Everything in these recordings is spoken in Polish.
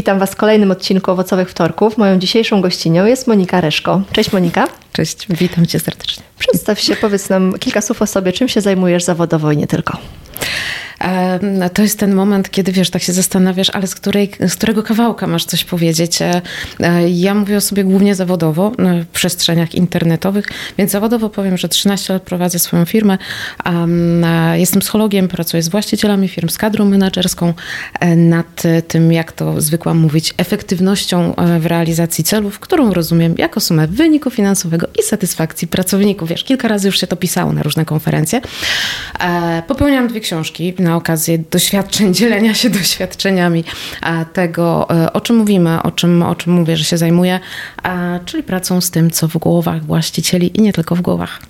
Witam Was w kolejnym odcinku Owocowych Wtorków. Moją dzisiejszą gościnią jest Monika Reszko. Cześć Monika. Cześć, witam Cię serdecznie. Przedstaw się, powiedz nam kilka słów o sobie, czym się zajmujesz zawodowo i nie tylko. To jest ten moment, kiedy wiesz, tak się zastanawiasz, ale z, której, z którego kawałka masz coś powiedzieć. E, e, ja mówię o sobie głównie zawodowo w przestrzeniach internetowych, więc zawodowo powiem, że 13 lat prowadzę swoją firmę. Jestem psychologiem, pracuję z właścicielami firm, z kadrą menedżerską e, nad tym, jak to zwykłam mówić, efektywnością w realizacji celów, którą rozumiem jako sumę wyniku finansowego i satysfakcji pracowników. Wiesz, kilka razy już się to pisało na różne konferencje. Popełniam dwie książki na okazję doświadczeń, dzielenia się doświadczeniami tego, e, o czym mówimy, o czym, o czym mówię, że się zajmuję, czyli pracą z tym, co w głowach właścicieli i nie tylko w głowach.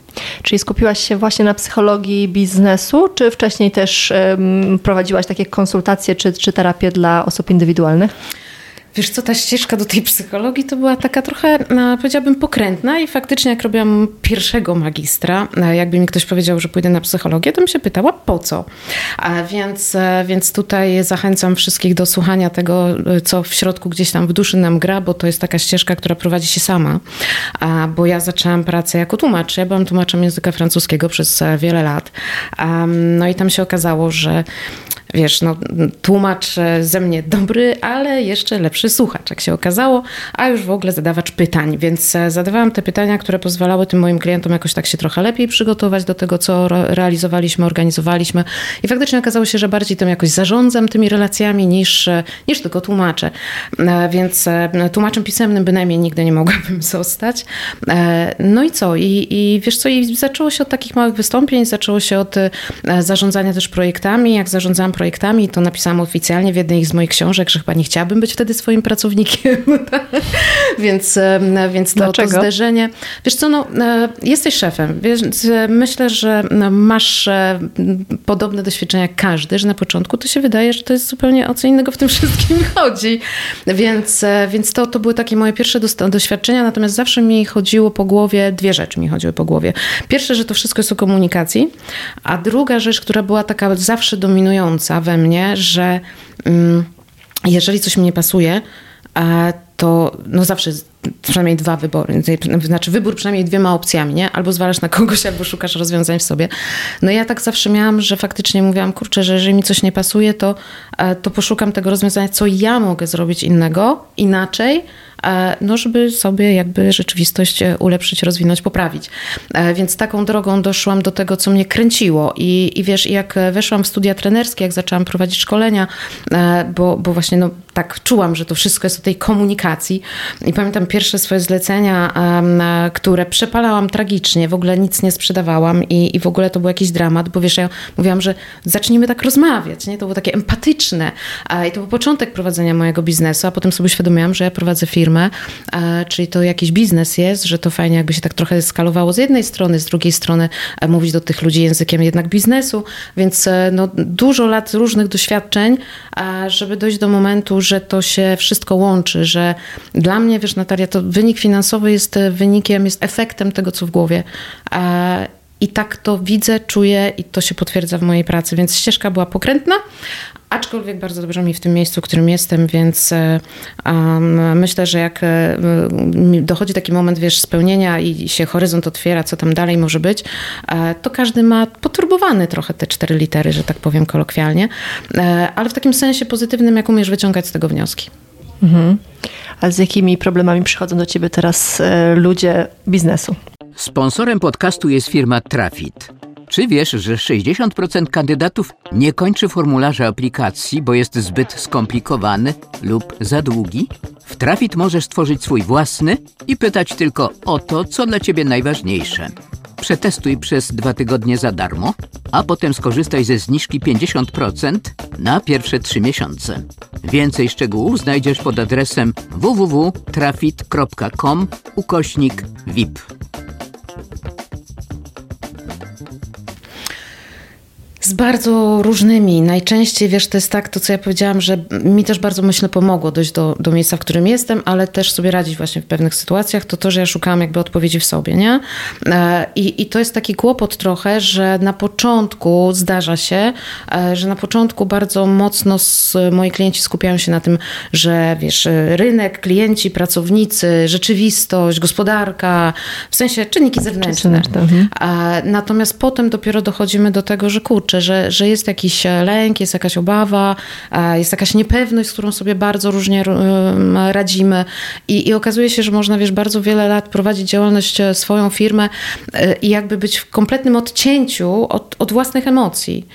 Czyli skupiłaś się właśnie na psychologii biznesu, czy wcześniej też prowadziłaś takie konsultacje czy, czy terapię dla osób indywidualnych? Wiesz co, ta ścieżka do tej psychologii to była taka trochę, no, powiedziałabym, pokrętna i faktycznie jak robiłam pierwszego magistra, e, jakby mi ktoś powiedział, że pójdę na psychologię, to bym się pytała, po co? A więc, e, więc tutaj zachęcam wszystkich do słuchania tego, co w środku gdzieś tam w duszy nam gra, bo to jest taka ścieżka, która prowadzi się sama. A, bo ja zaczęłam pracę jako tłumacz. Ja byłam tłumaczem języka francuskiego przez wiele lat. no i tam się okazało, że wiesz, no, tłumacz ze mnie dobry, ale jeszcze lepszy słuchacz, jak się okazało, a już w ogóle zadawacz pytań, więc e, zadawałam te pytania, które pozwalały tym moim klientom jakoś tak się trochę lepiej przygotować do tego, co realizowaliśmy, organizowaliśmy. I faktycznie okazało się, że bardziej tym jakoś zarządzam tymi relacjami niż, e, niż tylko tłumaczę, e, więc tłumaczem pisemnym bynajmniej nigdy nie mogłabym zostać. No i co? I, i wiesz co, i zaczęło się od takich małych wystąpień, zaczęło się od zarządzania też projektami, jak zarządzałam projektami, to napisałam oficjalnie w jednej z moich książek, że chyba nie chciałabym być wtedy swoim pracownikiem. więc więc to, to zderzenie. Wiesz co, no, e, jesteś szefem, więc e, myślę, że no, masz e, podobne doświadczenia jak każdy, że na początku to się wydaje, że to jest zupełnie o co innego w tym wszystkim chodzi. Więc, więc to, to były takie moje pierwsze doświadczenia, natomiast zawsze mi chodziło po głowie, dwie rzeczy mi chodziły po głowie. Pierwsze, że to wszystko jest o komunikacji, a druga rzecz, która była taka zawsze dominująca, we mnie, że mm, jeżeli coś mi nie pasuje, to no zawsze przynajmniej dwa wybory, znaczy wybór przynajmniej dwiema opcjami, nie? Albo zwalasz na kogoś, albo szukasz rozwiązań w sobie. No ja tak zawsze miałam, że faktycznie mówiłam, kurczę, że jeżeli mi coś nie pasuje, to, e, to poszukam tego rozwiązania, co ja mogę zrobić innego, inaczej, no żeby sobie jakby rzeczywistość e, ulepszyć, rozwinąć, poprawić. E, więc taką drogą doszłam do tego, co mnie kręciło i, i wiesz, jak weszłam w studia trenerskie, jak zaczęłam prowadzić szkolenia, bo, bo właśnie no, tak czułam, że to wszystko jest o tej komunikacji i pamiętam pierwsze swoje zlecenia, które przepalałam tragicznie, w ogóle nic nie sprzedawałam i, i w ogóle to był jakiś dramat, bo wiesz, ja mówiłam, że zacznijmy tak rozmawiać, nie? To było takie empatyczne i to był początek prowadzenia mojego biznesu, a potem sobie uświadomiłam, że ja prowadzę firmę firmę, e, czyli to jakiś biznes jest, że to fajnie jakby się tak trochę skalowało z jednej strony, z drugiej strony e, mówić do tych ludzi językiem jednak biznesu, więc e, no, dużo lat różnych doświadczeń, żeby dojść do momentu, że to się wszystko łączy, że dla mnie, wiesz Natalia, to wynik finansowy jest wynikiem, jest efektem tego, co w głowie. I tak to widzę, czuję i to się potwierdza w mojej pracy, więc ścieżka była pokrętna, Aczkolwiek bardzo dobrze mi w tym miejscu, w którym jestem, więc um, myślę, że jak um, dochodzi taki moment, wiesz, spełnienia i się horyzont otwiera, co tam dalej może być, e, to każdy ma poturbowany trochę te cztery litery, że tak powiem kolokwialnie, ale w takim sensie pozytywnym, jak umiesz wyciągać z tego wnioski. Mhm. A z jakimi problemami przychodzą do ciebie teraz ludzie biznesu? Sponsorem podcastu jest firma Trafit. Czy wiesz, że 60% kandydatów nie kończy formularza aplikacji, bo jest zbyt skomplikowany lub za długi? W Trafit możesz stworzyć swój własny i pytać tylko o to, co dla Ciebie najważniejsze. Przetestuj przez dwa tygodnie za darmo, a potem skorzystaj ze zniżki 50% na pierwsze trzy miesiące. Więcej szczegółów znajdziesz pod adresem www.trafit.com ukośnik VIP. thank you z bardzo różnymi. Najczęściej, wiesz, to jest tak, to co ja powiedziałam, że mi też bardzo, myślę, pomogło dojść do, do miejsca, w którym jestem, ale też sobie radzić właśnie w pewnych sytuacjach, to to, że ja szukałam jakby odpowiedzi w sobie, nie? E, I, i to jest taki kłopot trochę, że na początku zdarza się, e, że na początku bardzo mocno moi klienci skupiają się na tym, że wiesz, rynek, klienci, pracownicy, rzeczywistość, gospodarka, w sensie czynniki zewnętrzne. Mhm. Natomiast potem dopiero dochodzimy do tego, że kurczę, że, że jest jakiś lęk, jest jakaś obawa, jest jakaś niepewność, z którą sobie bardzo różnie radzimy i, i okazuje się, że można, wiesz, bardzo wiele lat prowadzić działalność, e, swoją firmę e, i jakby być w kompletnym odcięciu od, od własnych emocji.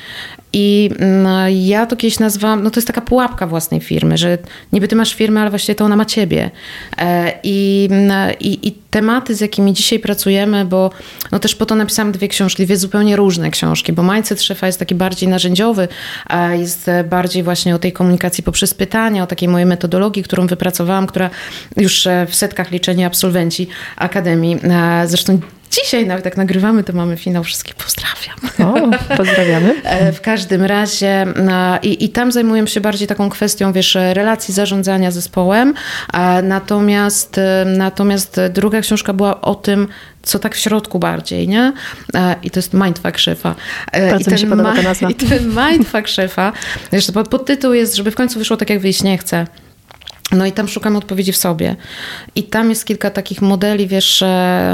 I mm, ja to kiedyś nazwałam, no to jest taka pułapka własnej firmy, że niby ty masz firmę, ale właściwie to ona ma ciebie. E, I, mm, i, i tematy, z jakimi dzisiaj pracujemy, bo no też po to napisałam dwie książki, dwie zupełnie różne książki, bo Mindset Szefa jest taki bardziej narzędziowy, jest bardziej właśnie o tej komunikacji poprzez pytania, o takiej mojej metodologii, którą wypracowałam, która już e, w setkach liczeni absolwenci Akademii. E, zresztą Dzisiaj nawet jak nagrywamy, to mamy finał. Wszystkich pozdrawiam. O, pozdrawiamy. E, w każdym razie i, i tam zajmuję się bardziej taką kwestią, wiesz, relacji zarządzania zespołem. Natomiast, natomiast druga książka była o tym, co tak w środku bardziej, nie? E, I to jest Mindfuck szefa. E, Bardzo I mi się podoba ta nazwa. I ten Mindfuck szefa, pod, podtytuł jest, żeby w końcu wyszło tak, jak wyjść nie chce. No i tam szukam odpowiedzi w sobie. I tam jest kilka takich modeli, wiesz,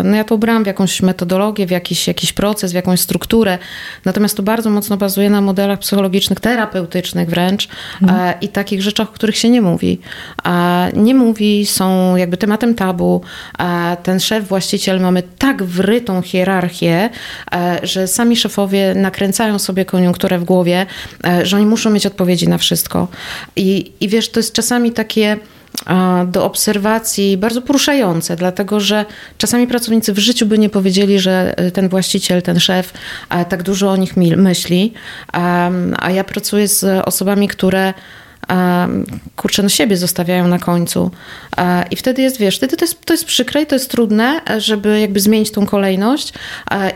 no ja to ubrałam w jakąś metodologię, w jakiś, jakiś proces, w jakąś strukturę. Natomiast to bardzo mocno bazuje na modelach psychologicznych, terapeutycznych wręcz mhm. i takich rzeczach, o których się nie mówi. Nie mówi, są jakby tematem tabu. Ten szef, właściciel, mamy tak wrytą hierarchię, e, że sami szefowie nakręcają sobie koniunkturę w głowie, e, że oni muszą mieć odpowiedzi na wszystko. I, i wiesz, to jest czasami takie do obserwacji bardzo poruszające, dlatego że czasami pracownicy w życiu by nie powiedzieli, że e, ten właściciel, ten szef tak dużo o nich myśli, a ja pracuję z osobami, które kurczę, no siebie zostawiają na końcu. I wtedy jest, wiesz, wtedy to jest, to jest przykre i to jest trudne, żeby jakby zmienić tą kolejność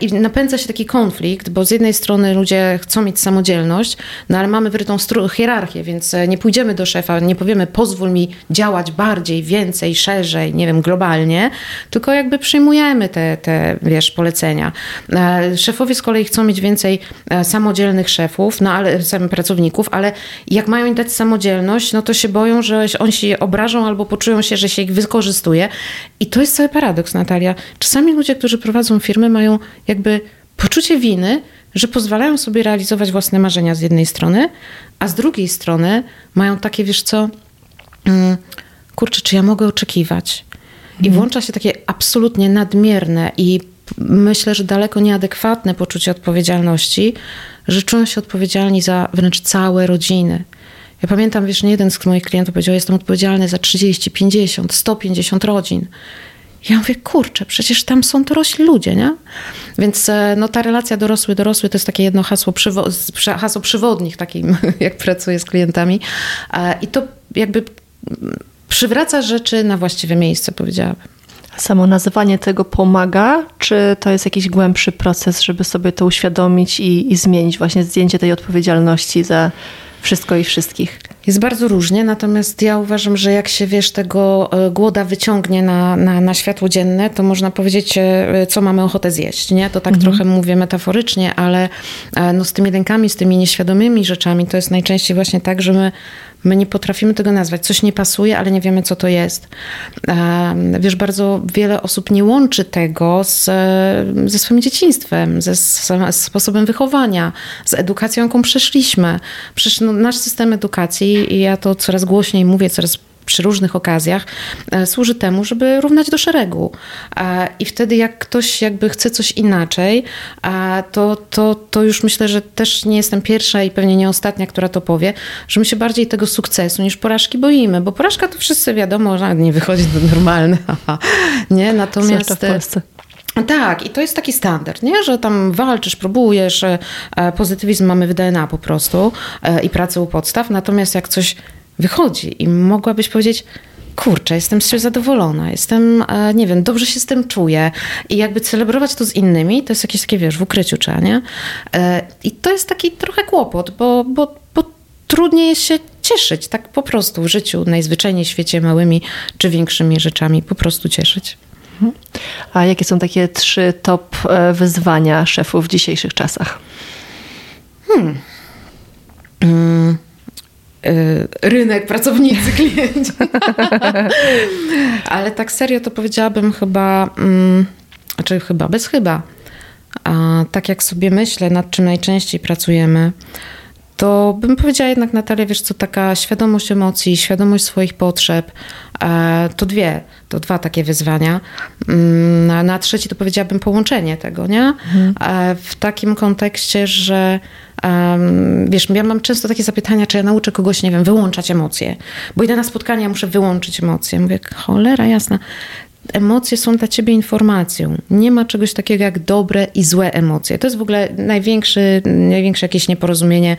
i napędza się taki konflikt, bo z jednej strony ludzie chcą mieć samodzielność, no ale mamy wrytą hierarchię, więc e, nie pójdziemy do szefa, nie powiemy pozwól mi działać bardziej, więcej, szerzej, nie wiem, globalnie, tylko jakby przyjmujemy te, te wiesz, polecenia. E, szefowie z kolei chcą mieć więcej e, samodzielnych szefów, no ale pracowników, ale jak mają im dać samodzielność, samodzielność, no to się boją, że oni się obrażą albo poczują się, że się ich wykorzystuje. I to jest cały paradoks, Natalia. Czasami ludzie, którzy prowadzą firmy, mają jakby poczucie winy, że pozwalają sobie realizować własne marzenia z jednej strony, a z drugiej strony mają takie, wiesz co, mm, kurczę, czy ja mogę oczekiwać? I mhm. włącza się takie absolutnie nadmierne i myślę, że daleko nieadekwatne poczucie odpowiedzialności, że czują się odpowiedzialni za wręcz całe rodziny. Ja pamiętam, wiesz, nie jeden z moich klientów powiedział, jestem odpowiedzialny za 30, 50, 150 rodzin. Ja mówię, kurczę, przecież tam są dorośli ludzie, nie? Więc e, no, ta relacja dorosły-dorosły to jest takie jedno hasło, przywo- hasło takim, jak pracuję z klientami. I to jakby przywraca rzeczy na właściwe miejsce, powiedziałabym. Samo nazywanie tego pomaga, czy to jest jakiś głębszy proces, żeby sobie to uświadomić i, i zmienić właśnie zdjęcie tej odpowiedzialności za wszystko i wszystkich. Jest bardzo różnie, natomiast ja uważam, że jak się wiesz, tego e, głoda wyciągnie na, na, na światło dzienne, to można powiedzieć, e, co mamy ochotę zjeść. Nie? To tak mhm. trochę mówię metaforycznie, ale e, no, z tymi lękami, z tymi nieświadomymi rzeczami, to jest najczęściej właśnie tak, że my My nie potrafimy tego nazwać. Coś nie pasuje, ale nie wiemy, co to jest. Wiesz, bardzo wiele osób nie łączy tego z, ze swoim dzieciństwem, ze sposobem wychowania, z edukacją, jaką przeszliśmy. Przecież no, nasz system edukacji, i ja to coraz głośniej mówię, coraz przy różnych okazjach e, służy temu, żeby równać do szeregu. I wtedy jak ktoś jakby chce coś inaczej, to, to, to już myślę, że też nie jestem pierwsza i pewnie nie ostatnia, która to powie, że my się bardziej tego sukcesu niż porażki boimy, bo porażka to wszyscy wiadomo, że nie wychodzi do normalne. nie? Natomiast... w Polsce. Tak, i to jest taki standard, nie? że tam walczysz, próbujesz, e, pozytywizm mamy w DNA po prostu e, i pracę u podstaw, natomiast jak coś wychodzi i mogłabyś powiedzieć, kurczę, jestem z siebie zadowolona, jestem, e, nie wiem, dobrze się z tym czuję i jakby celebrować to z innymi, to jest jakieś takie, wiesz, w ukryciu trzeba, nie? E, I to jest taki trochę kłopot, bo, bo, bo trudniej jest się cieszyć, tak po prostu w życiu, najzwyczajniej w świecie małymi czy większymi rzeczami, po prostu cieszyć. Mhm. A jakie są takie trzy top e, wyzwania szefów w dzisiejszych czasach? Hmm. hmm. rynek, pracownicy, klienci. Ale tak serio to powiedziałabym chyba, mm, znaczy chyba, bez chyba. A tak jak sobie myślę, nad czym najczęściej pracujemy, to bym powiedziała jednak, Natalia, wiesz co, taka świadomość emocji, świadomość swoich potrzeb, e, to dwie, to dwa takie wyzwania. Mm, a na trzeci to powiedziałabym połączenie tego, nie? Mhm. E, w takim kontekście, że wiesz, ja mam często takie zapytania, czy ja nauczę kogoś, nie wiem, wyłączać emocje, bo idę na spotkanie, ja muszę wyłączyć emocje. Mówię, cholera jasna, emocje są dla ciebie informacją. Nie ma czegoś takiego jak dobre i złe emocje. To jest w ogóle największy, największe jakieś nieporozumienie,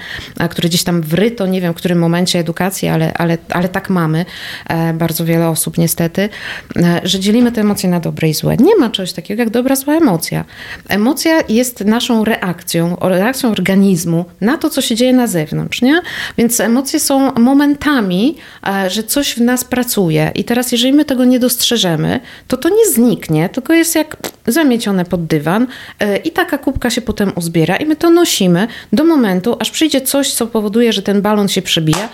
które gdzieś tam wryto, nie wiem w którym momencie edukacji, ale, ale, ale tak mamy, e, bardzo wiele osób niestety, e, że dzielimy te emocje na dobre i złe. Nie ma czegoś takiego jak dobra, zła emocja. Emocja jest naszą reakcją, reakcją organizmu na to, co się dzieje na zewnątrz, nie? Więc emocje są momentami, e, że coś w nas pracuje i teraz jeżeli my tego nie dostrzeżemy, to to nie zniknie, tylko jest jak zamiecione pod dywan e, i taka kubka się potem uzbiera i my to nosimy do momentu, aż przyjdzie coś, co powoduje, że ten balon się przebija,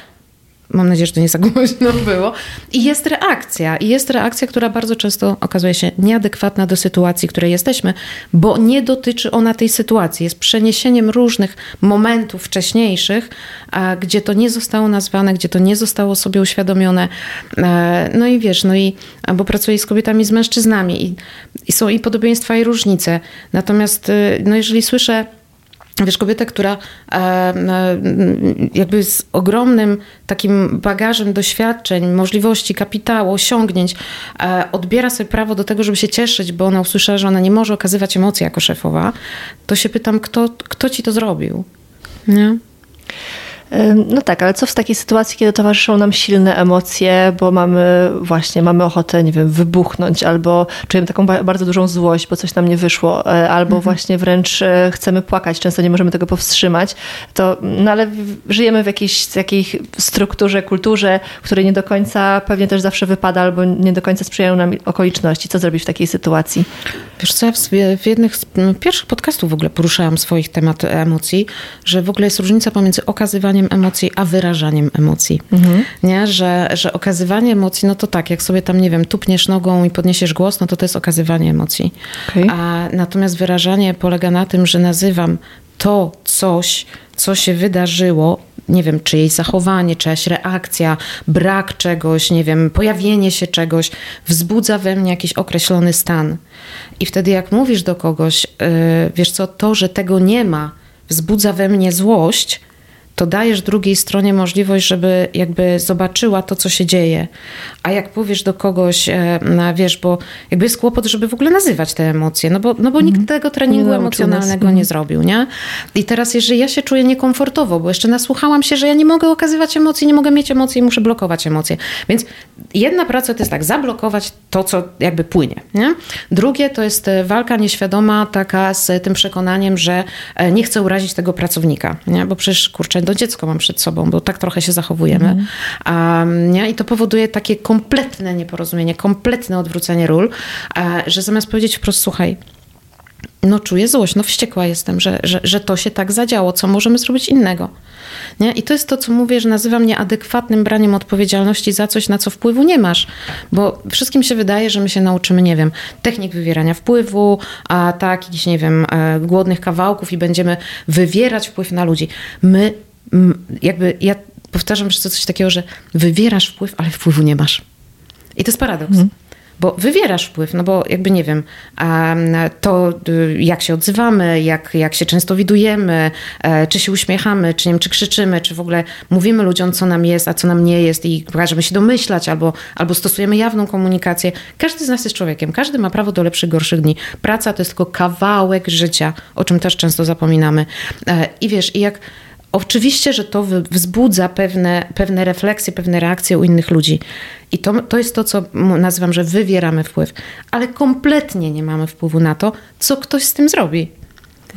Mam nadzieję, że to nie za głośno było. I jest reakcja. I jest reakcja, która bardzo często okazuje się nieadekwatna do sytuacji, w której jesteśmy, bo nie dotyczy ona tej sytuacji. Jest przeniesieniem różnych momentów wcześniejszych, gdzie to nie zostało nazwane, gdzie to nie zostało sobie uświadomione. E, no i wiesz, no i bo pracuję z kobietami, z mężczyznami i, i są i podobieństwa, i różnice. Natomiast y, no jeżeli słyszę Wiesz, kobieta, która jakby z ogromnym takim bagażem doświadczeń, możliwości, kapitału, osiągnięć, e, odbiera sobie prawo do tego, żeby się cieszyć, bo ona usłyszała, że ona nie może okazywać emocji jako szefowa, to się pytam, kto, kto ci to zrobił? Nie? No tak, ale co w takiej sytuacji, kiedy towarzyszą nam silne emocje, bo mamy właśnie, mamy ochotę, nie wiem, wybuchnąć, albo czujemy taką bardzo dużą złość, bo coś nam nie wyszło, e, albo mhm. właśnie wręcz e, chcemy płakać, często nie możemy tego powstrzymać, to, no ale żyjemy w jakiejś, jakiejś strukturze, kulturze, której nie do końca pewnie też zawsze wypada, albo nie do końca sprzyjają nam okoliczności. Co zrobić w takiej sytuacji? Wiesz co, ja w, w jednych z pierwszych podcastów w ogóle poruszałam swoich temat emocji, że w ogóle jest różnica pomiędzy okazywaniem emocji, a wyrażaniem emocji. Mhm. Nie? Że, że okazywanie emocji, no to tak, jak sobie tam, nie wiem, tupniesz nogą i podniesiesz głos, no to to jest okazywanie emocji. Okay. A natomiast wyrażanie polega na tym, że nazywam to coś, co się wydarzyło, nie wiem, czyjeś zachowanie, czyjaś reakcja, brak czegoś, nie wiem, pojawienie się czegoś, wzbudza we mnie jakiś określony stan. I wtedy, jak mówisz do kogoś, yy, wiesz co, to, że tego nie ma, wzbudza we mnie złość, to dajesz drugiej stronie możliwość, żeby jakby zobaczyła to, co się dzieje. A jak powiesz do kogoś, e, wiesz, bo jakby jest kłopot, żeby w ogóle nazywać te emocje, no bo, no bo nikt mhm. tego treningu nie emocjonalnego nie zrobił, nie? I teraz, jeżeli ja się czuję niekomfortowo, bo jeszcze nasłuchałam się, że ja nie mogę okazywać emocji, nie mogę mieć emocji i muszę blokować emocje. Więc jedna praca to jest tak, zablokować to, co jakby płynie, nie? Drugie to jest e, walka nieświadoma taka z tym przekonaniem, że e, nie chcę urazić tego pracownika, nie? Bo przecież, kurczę, do dziecko mam przed sobą, bo tak trochę się zachowujemy. Mm. Um, nie? I to powoduje takie kompletne nieporozumienie, kompletne odwrócenie ról, e, że zamiast powiedzieć wprost, słuchaj, no czuję złość, no wściekła jestem, że, że, że to się tak zadziało, co możemy zrobić innego. Nie? I to jest to, co mówię, że nazywam nieadekwatnym braniem odpowiedzialności za coś, na co wpływu nie masz. Bo wszystkim się wydaje, że my się nauczymy, nie wiem, technik wywierania wpływu, a tak, jakichś, nie wiem, e, głodnych kawałków i będziemy wywierać wpływ na ludzi. My jakby ja powtarzam że to coś takiego, że wywierasz wpływ, ale wpływu nie masz. I to jest paradoks. Mhm. Bo wywierasz wpływ, no bo jakby nie wiem, to y, jak się odzywamy, jak, jak się często widujemy, e, czy się uśmiechamy, czy, nie wiem, czy krzyczymy, czy w ogóle mówimy ludziom, co nam jest, a co nam nie jest i każemy się domyślać, albo, albo stosujemy jawną komunikację. Każdy z nas jest człowiekiem, każdy ma prawo do lepszych, gorszych dni. Praca to jest tylko kawałek życia, o czym też często zapominamy. E, I wiesz, i jak Oczywiście, że to wzbudza pewne, pewne refleksje, pewne reakcje u innych ludzi. I to, to jest to, co nazywam, że wywieramy wpływ. Ale kompletnie nie mamy wpływu na to, co ktoś z tym zrobi.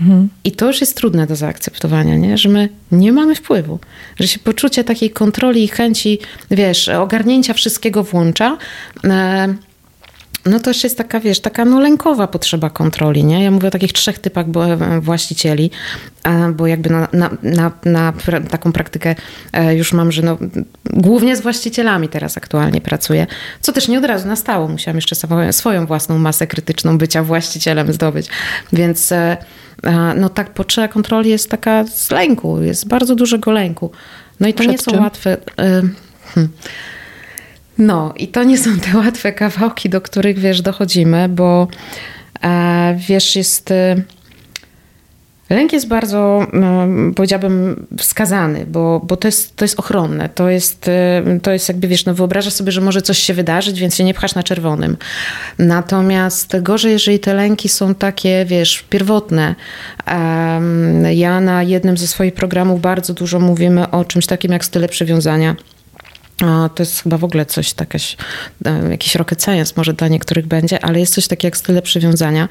Mhm. I to już jest trudne do zaakceptowania, nie? że my nie mamy wpływu, że się poczucie takiej kontroli i chęci, wiesz, ogarnięcia wszystkiego włącza. E, no to jeszcze jest taka, wiesz, taka no lękowa potrzeba kontroli, nie? Ja mówię o takich trzech typach właścicieli, bo jakby na, na, na, na taką praktykę e, już mam, że no, głównie z właścicielami teraz aktualnie pracuję, co też nie od razu nastało. Musiałam jeszcze swoją własną masę krytyczną bycia właścicielem zdobyć, więc e, no tak potrzeba kontroli jest taka z lęku, jest bardzo dużego lęku. No i to Przed nie są czym? łatwe... E, hmm. No i to nie są te łatwe kawałki, do których, wiesz, dochodzimy, bo e, wiesz, jest... E, lęk jest bardzo, powiedziałabym, wskazany, bo, bo to, jest, to jest ochronne. To jest, e, to jest jakby, wiesz, no wyobrażasz sobie, że może coś się wydarzyć, więc się nie pchasz na czerwonym. Natomiast gorzej, jeżeli te lęki są takie, wiesz, pierwotne. Ja na jednym ze swoich programów bardzo dużo mówimy o czymś takim jak style przywiązania to jest chyba w ogóle coś, jakaś, e, jakiś rocket science może dla niektórych będzie, ale jest coś takiego jak style przywiązania,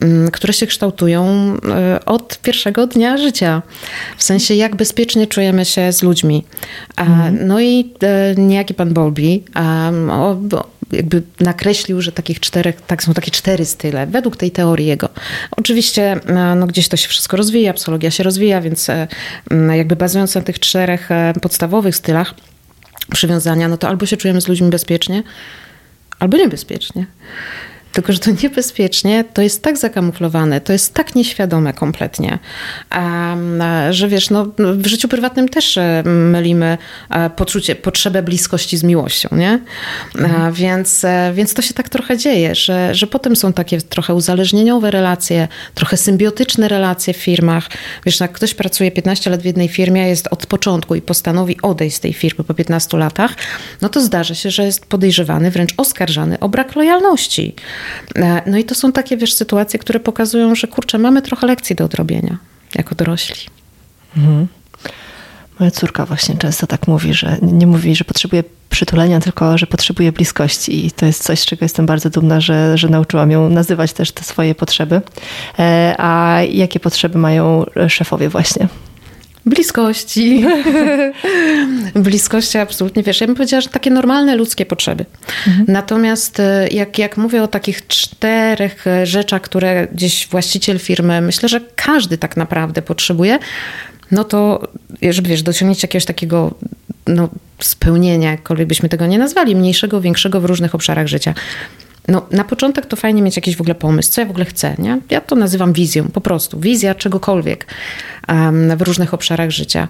mm, które się kształtują e, od pierwszego dnia życia. W sensie, jak bezpiecznie czujemy się z ludźmi. Mhm. No i e, niejaki pan Bowlby jakby nakreślił, że takich czterech, tak są takie cztery style, według tej teorii jego. Oczywiście no, gdzieś to się wszystko rozwija, psychologia się rozwija, więc jakby bazując na tych czterech podstawowych stylach, przywiązania, no to albo się czujemy z ludźmi bezpiecznie, albo niebezpiecznie. Tylko, że to niebezpiecznie to jest tak zakamuflowane, to jest tak nieświadome kompletnie, że wiesz, no, w życiu prywatnym też e, mylimy e, poczucie, potrzebę bliskości z miłością, nie? Mhm. Więc, e, więc to się tak trochę dzieje, że, że potem są takie trochę uzależnieniowe relacje, trochę symbiotyczne relacje w firmach. Wiesz, jak ktoś pracuje 15 lat w jednej firmie, jest od początku i postanowi odejść z tej firmy po 15 latach, no to zdarza się, że jest podejrzewany, wręcz oskarżany o brak lojalności. E, no i to są takie, wiesz, sytuacje, które pokazują, że kurczę, mamy trochę lekcji do odrobienia jako dorośli. Mhm. Moja córka właśnie często tak mówi, że nie mówi, że potrzebuje przytulenia, tylko że potrzebuje bliskości. I to jest coś, z czego jestem bardzo dumna, że, że nauczyłam ją nazywać też te swoje potrzeby. E, a jakie potrzeby mają szefowie właśnie? Bliskości. Bliskości absolutnie, wiesz, ja bym powiedziała, że takie normalne ludzkie potrzeby. Mhm. Natomiast e, jak, jak mówię o takich czterech e, rzeczach, które gdzieś właściciel firmy, myślę, że każdy tak naprawdę potrzebuje, no to żeby, wiesz, dosiągnięcie jakiegoś takiego no, spełnienia, jakkolwiek byśmy tego nie nazwali, mniejszego, większego w różnych obszarach życia, no, na początek to fajnie mieć jakiś w ogóle pomysł, co ja w ogóle chcę. Nie? Ja to nazywam wizją, po prostu. Wizja czegokolwiek w różnych obszarach życia.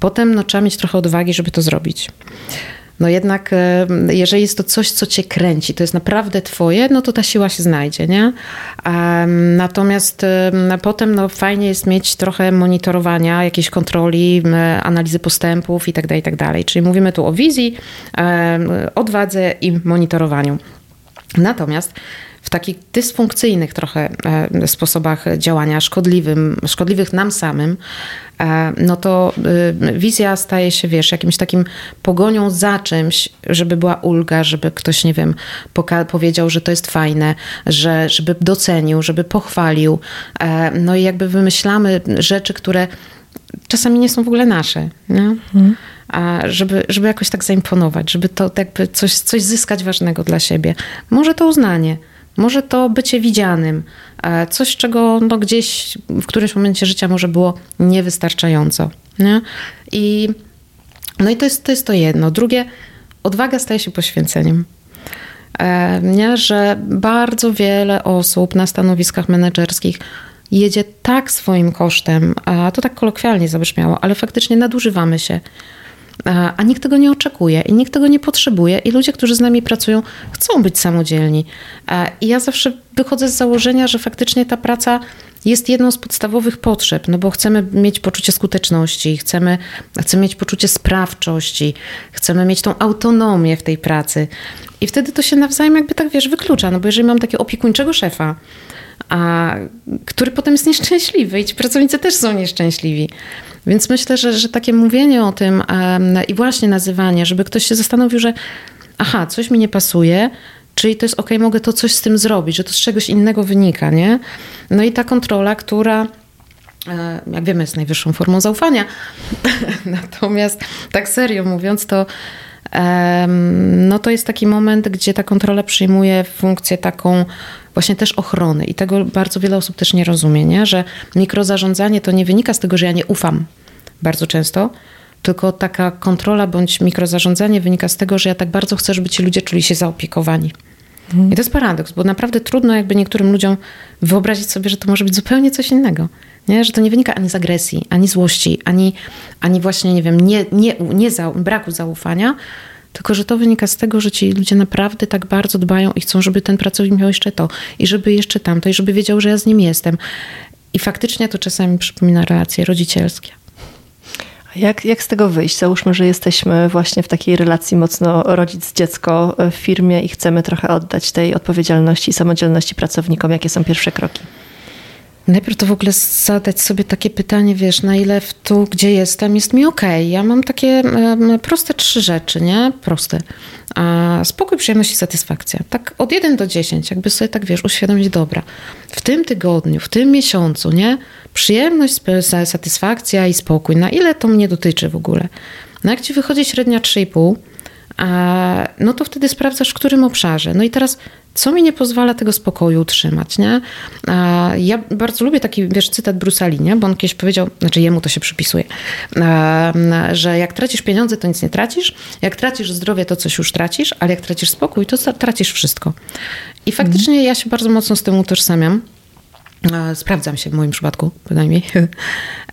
Potem no, trzeba mieć trochę odwagi, żeby to zrobić. No jednak, jeżeli jest to coś, co cię kręci, to jest naprawdę twoje, no to ta siła się znajdzie, nie? Natomiast potem no, fajnie jest mieć trochę monitorowania, jakiejś kontroli, analizy postępów i tak dalej, i tak. Czyli mówimy tu o wizji, odwadze i monitorowaniu. Natomiast w takich dysfunkcyjnych trochę e, sposobach działania, szkodliwym, szkodliwych nam samym, e, no to e, wizja staje się, wiesz, jakimś takim pogonią za czymś, żeby była ulga, żeby ktoś, nie wiem, powiedział, że to jest fajne, że, żeby docenił, żeby pochwalił. No i jakby wymyślamy rzeczy, które czasami nie są w ogóle nasze. Nie? Mhm a żeby, żeby jakoś tak zaimponować, żeby to jakby coś, coś zyskać ważnego dla siebie. Może to uznanie, może to bycie widzianym, coś, czego no gdzieś w którymś momencie życia może było niewystarczająco. Nie? I, no i to jest, to jest to jedno. Drugie, odwaga staje się poświęceniem. E, nie? Że bardzo wiele osób na stanowiskach menedżerskich jedzie tak swoim kosztem, a to tak kolokwialnie zabrzmiało, ale faktycznie nadużywamy się a nikt tego nie oczekuje i nikt tego nie potrzebuje i ludzie, którzy z nami pracują, chcą być samodzielni. I ja zawsze wychodzę z założenia, że faktycznie ta praca jest jedną z podstawowych potrzeb, no bo chcemy mieć poczucie skuteczności, chcemy, chcemy mieć poczucie sprawczości, chcemy mieć tą autonomię w tej pracy. I wtedy to się nawzajem jakby tak, wiesz, wyklucza, no bo jeżeli mam takiego opiekuńczego szefa, a który potem jest nieszczęśliwy i ci pracownicy też są nieszczęśliwi. Więc myślę, że, że takie mówienie o tym um, i właśnie nazywanie, żeby ktoś się zastanowił, że aha, coś mi nie pasuje, czyli to jest ok, mogę to coś z tym zrobić, że to z czegoś innego wynika, nie? No i ta kontrola, która e, jak wiemy, jest najwyższą formą zaufania. Natomiast tak serio mówiąc, to no to jest taki moment, gdzie ta kontrola przyjmuje funkcję taką właśnie też ochrony i tego bardzo wiele osób też nie rozumie, nie? że mikrozarządzanie to nie wynika z tego, że ja nie ufam bardzo często, tylko taka kontrola bądź mikrozarządzanie wynika z tego, że ja tak bardzo chcę, żeby ci ludzie czuli się zaopiekowani. Mhm. I to jest paradoks, bo naprawdę trudno jakby niektórym ludziom wyobrazić sobie, że to może być zupełnie coś innego. Nie? Że to nie wynika ani z agresji, ani złości, ani, ani właśnie, nie wiem, nie, nie, nie za, braku zaufania, tylko że to wynika z tego, że ci ludzie naprawdę tak bardzo dbają i chcą, żeby ten pracownik miał jeszcze to, i żeby jeszcze tamto, i żeby wiedział, że ja z nim jestem. I faktycznie to czasami przypomina relacje rodzicielskie. Jak, jak z tego wyjść? Załóżmy, że jesteśmy właśnie w takiej relacji mocno rodzic-dziecko w firmie i chcemy trochę oddać tej odpowiedzialności i samodzielności pracownikom. Jakie są pierwsze kroki? Najpierw to w ogóle zadać sobie takie pytanie, wiesz, na ile w tu, gdzie jestem, jest mi ok. Ja mam takie proste trzy rzeczy, nie? Proste. A spokój, przyjemność i satysfakcja. Tak od 1 do 10, jakby sobie tak, wiesz, uświadomić, dobra, w tym tygodniu, w tym miesiącu, nie? Przyjemność, satysfakcja i spokój. Na ile to mnie dotyczy w ogóle? No jak ci wychodzi średnia 3,5, no to wtedy sprawdzasz, w którym obszarze. No i teraz, co mi nie pozwala tego spokoju utrzymać, nie? Ja bardzo lubię taki, wiesz, cytat Brusali, nie? Bo on kiedyś powiedział, znaczy jemu to się przypisuje, że jak tracisz pieniądze, to nic nie tracisz, jak tracisz zdrowie, to coś już tracisz, ale jak tracisz spokój, to tracisz wszystko. I faktycznie ja się bardzo mocno z tym utożsamiam. E, sprawdzam się w moim przypadku, bynajmniej,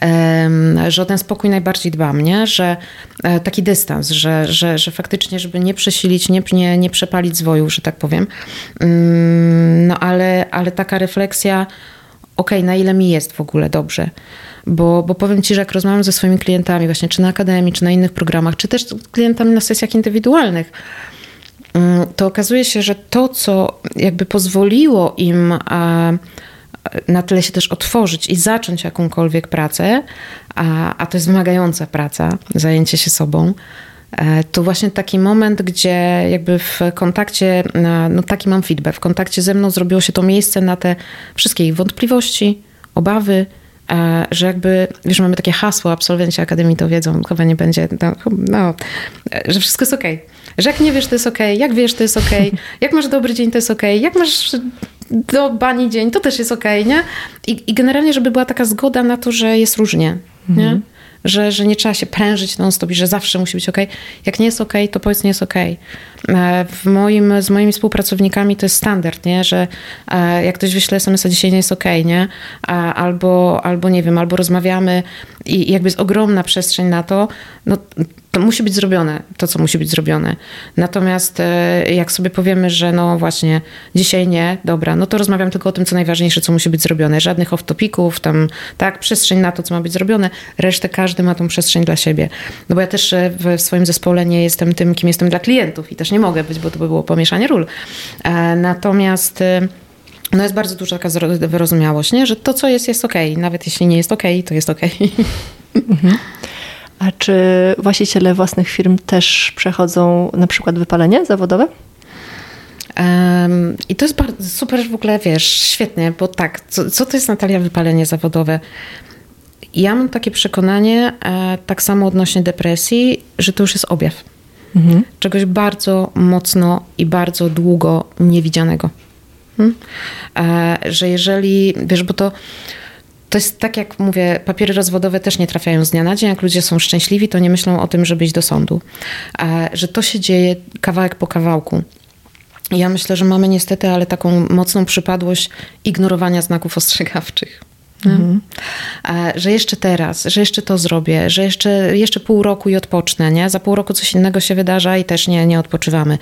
że o ten spokój najbardziej dbam, nie? że e, taki dystans, że, że, że faktycznie, żeby nie przesilić, nie, nie, nie przepalić zwoju, że tak powiem. Mm, no ale, ale taka refleksja, okej, okay, na ile mi jest w ogóle dobrze. Bo, bo powiem Ci, że jak rozmawiam ze swoimi klientami, właśnie czy na akademii, czy na innych programach, czy też klientami na sesjach indywidualnych, mm, to okazuje się, że to, co jakby pozwoliło im na tyle się też otworzyć i zacząć jakąkolwiek pracę, a, a to jest wymagająca praca, zajęcie się sobą, e, to właśnie taki moment, gdzie jakby w kontakcie, no taki mam feedback, w kontakcie ze mną zrobiło się to miejsce na te wszystkie ich wątpliwości, obawy, e, że jakby, wiesz, mamy takie hasło, absolwenci Akademii to wiedzą, chyba nie będzie, no, no że wszystko jest okej. Okay. Że jak nie wiesz, to jest okej, okay. jak wiesz, to jest okej, okay. jak masz dobry dzień, to jest okej, jak masz do bani dzień, to też jest okej, okay, nie? I, I, generalnie, żeby była taka zgoda na to, że jest różnie, mhm. nie? Że, że nie trzeba się prężyć non-stop i że zawsze musi być ok. Jak nie jest ok, to powiedz nie jest ok. E, w moim, z moimi współpracownikami to jest standard, nie? że e, jak ktoś wyśle SMS-a dzisiaj nie jest ok, nie? Albo, albo nie wiem, albo rozmawiamy i jakby jest ogromna przestrzeń na to, no to musi być zrobione, to co musi być zrobione. Natomiast e, jak sobie powiemy, że no właśnie dzisiaj nie, dobra, no to rozmawiam tylko o tym, co najważniejsze, co musi być zrobione. Żadnych off-topików, tam tak, przestrzeń na to, co ma być zrobione, resztę każdy ma tą przestrzeń dla siebie. No bo ja też w swoim zespole nie jestem tym, kim jestem dla klientów i też nie mogę być, bo to by było pomieszanie ról. E, natomiast e, no jest bardzo duża taka wyrozumiałość, nie? że to, co jest, jest ok. Nawet jeśli nie jest ok, to jest ok. Mhm. A czy właściciele własnych firm też przechodzą na przykład wypalenie zawodowe? Um, I to jest bardzo, super w ogóle, wiesz, świetnie, bo tak, co, co to jest Natalia wypalenie zawodowe? Ja mam takie przekonanie, e, tak samo odnośnie depresji, że to już jest objaw mhm. czegoś bardzo mocno i bardzo długo niewidzianego. Hmm? E, że jeżeli, wiesz, bo to to jest tak, jak mówię, papiery rozwodowe też nie trafiają z dnia na dzień. Jak ludzie są szczęśliwi, to nie myślą o tym, żeby iść do sądu. Że to się dzieje kawałek po kawałku. Ja myślę, że mamy niestety, ale taką mocną przypadłość ignorowania znaków ostrzegawczych. Mhm. E, że jeszcze teraz, że jeszcze to zrobię, że jeszcze, jeszcze pół roku i odpocznę, nie? Za pół roku coś innego się wydarza i też nie, nie odpoczywamy.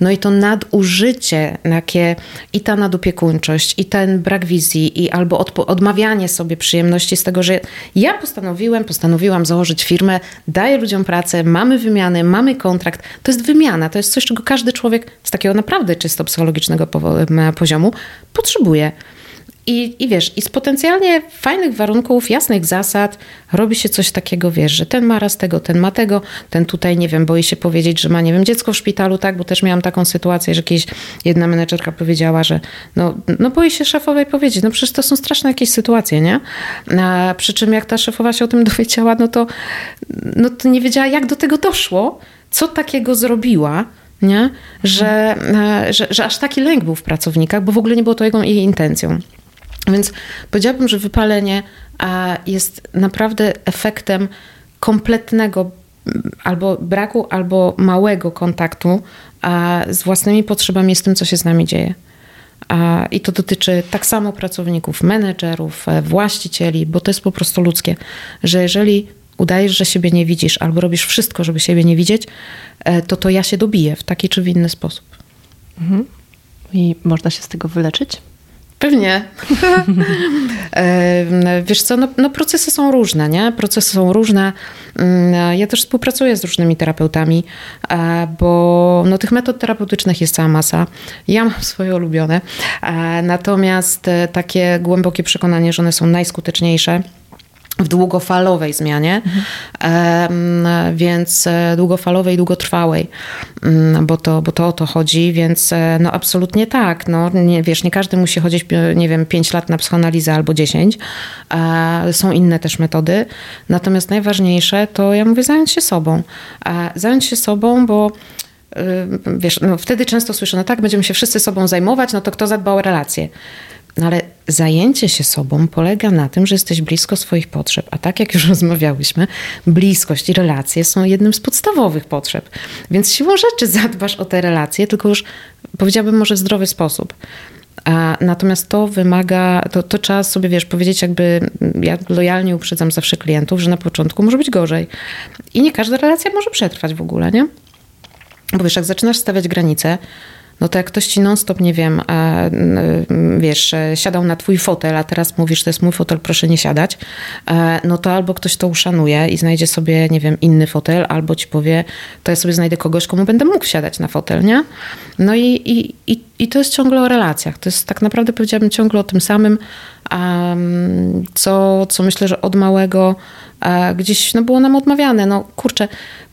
No i to nadużycie, takie i ta nadopiekuńczość, i ten brak wizji, i albo odmawianie sobie przyjemności z tego, że ja postanowiłem, postanowiłam założyć firmę, daję ludziom pracę, mamy wymiany, mamy kontrakt. To jest wymiana, to jest coś, czego każdy człowiek z takiego naprawdę czysto psychologicznego poziomu potrzebuje. I, I wiesz, i z potencjalnie fajnych warunków, jasnych zasad robi się coś takiego, wiesz, że ten ma raz tego, ten ma tego, ten tutaj, nie wiem, boi się powiedzieć, że ma, nie wiem, dziecko w szpitalu, tak, bo też miałam taką sytuację, że jakieś jedna menedżerka powiedziała, że no, no boi się szefowej powiedzieć, no przecież to są straszne jakieś sytuacje, nie? A, przy czym jak ta szefowa się o tym dowiedziała, no to, no to nie wiedziała, jak do tego doszło, co takiego zrobiła, nie? Że, e, że, że aż taki lęk był w pracownikach, bo w ogóle nie było to jego, jej intencją. Więc powiedziałabym, że wypalenie jest naprawdę efektem kompletnego albo braku, albo małego kontaktu z własnymi potrzebami, z tym, co się z nami dzieje. I to dotyczy tak samo pracowników, menedżerów, e, właścicieli, bo to jest po prostu ludzkie, że jeżeli udajesz, że siebie nie widzisz, albo robisz wszystko, żeby siebie nie widzieć, e, to to ja się dobiję w taki czy w inny sposób. Mhm. I można się z tego wyleczyć? Pewnie. E, wiesz co, no, no, procesy są różne, nie? Procesy są różne. Mm, ja też współpracuję z różnymi terapeutami, e, bo no, tych metod terapeutycznych jest cała masa. Ja mam swoje ulubione. Natomiast takie głębokie przekonanie, że one są najskuteczniejsze, w długofalowej zmianie, mhm. więc e, długofalowej, długotrwałej, mm, bo to, bo to o to chodzi, więc e, no absolutnie tak. No, nie, wiesz, nie każdy musi chodzić, nie wiem, 5 lat na psychoanalizę albo 10. Są inne też metody. Natomiast najważniejsze to, ja mówię, zająć się sobą. Zająć się sobą, bo wiesz, no wtedy często słyszę, no tak, będziemy się wszyscy sobą zajmować, no to kto zadba o relacje? No ale zajęcie się sobą polega na tym, że jesteś blisko swoich potrzeb. A tak jak już rozmawiałyśmy, bliskość i relacje są jednym z podstawowych potrzeb. Więc siłą rzeczy zadbasz o te relacje, tylko już powiedziałabym może w zdrowy sposób. A, natomiast to wymaga, to, to trzeba sobie, wiesz, powiedzieć jakby, ja lojalnie uprzedzam zawsze klientów, że na początku może być gorzej. I nie każda relacja może przetrwać w ogóle, nie? Bo wiesz, jak zaczynasz stawiać granice, no to jak ktoś ci non-stop, nie wiem, e, wiesz, e, siadał na twój fotel, a teraz mówisz, to jest mój fotel, proszę nie siadać, e, no to albo ktoś to uszanuje i znajdzie sobie, nie wiem, inny fotel, albo ci powie, to ja sobie znajdę kogoś, komu będę mógł siadać na fotel, nie? No i, i, i, i to jest ciągle o relacjach. To jest tak naprawdę, powiedziałabym, ciągle o tym samym, co, co myślę, że od małego gdzieś no, było nam odmawiane. No kurczę,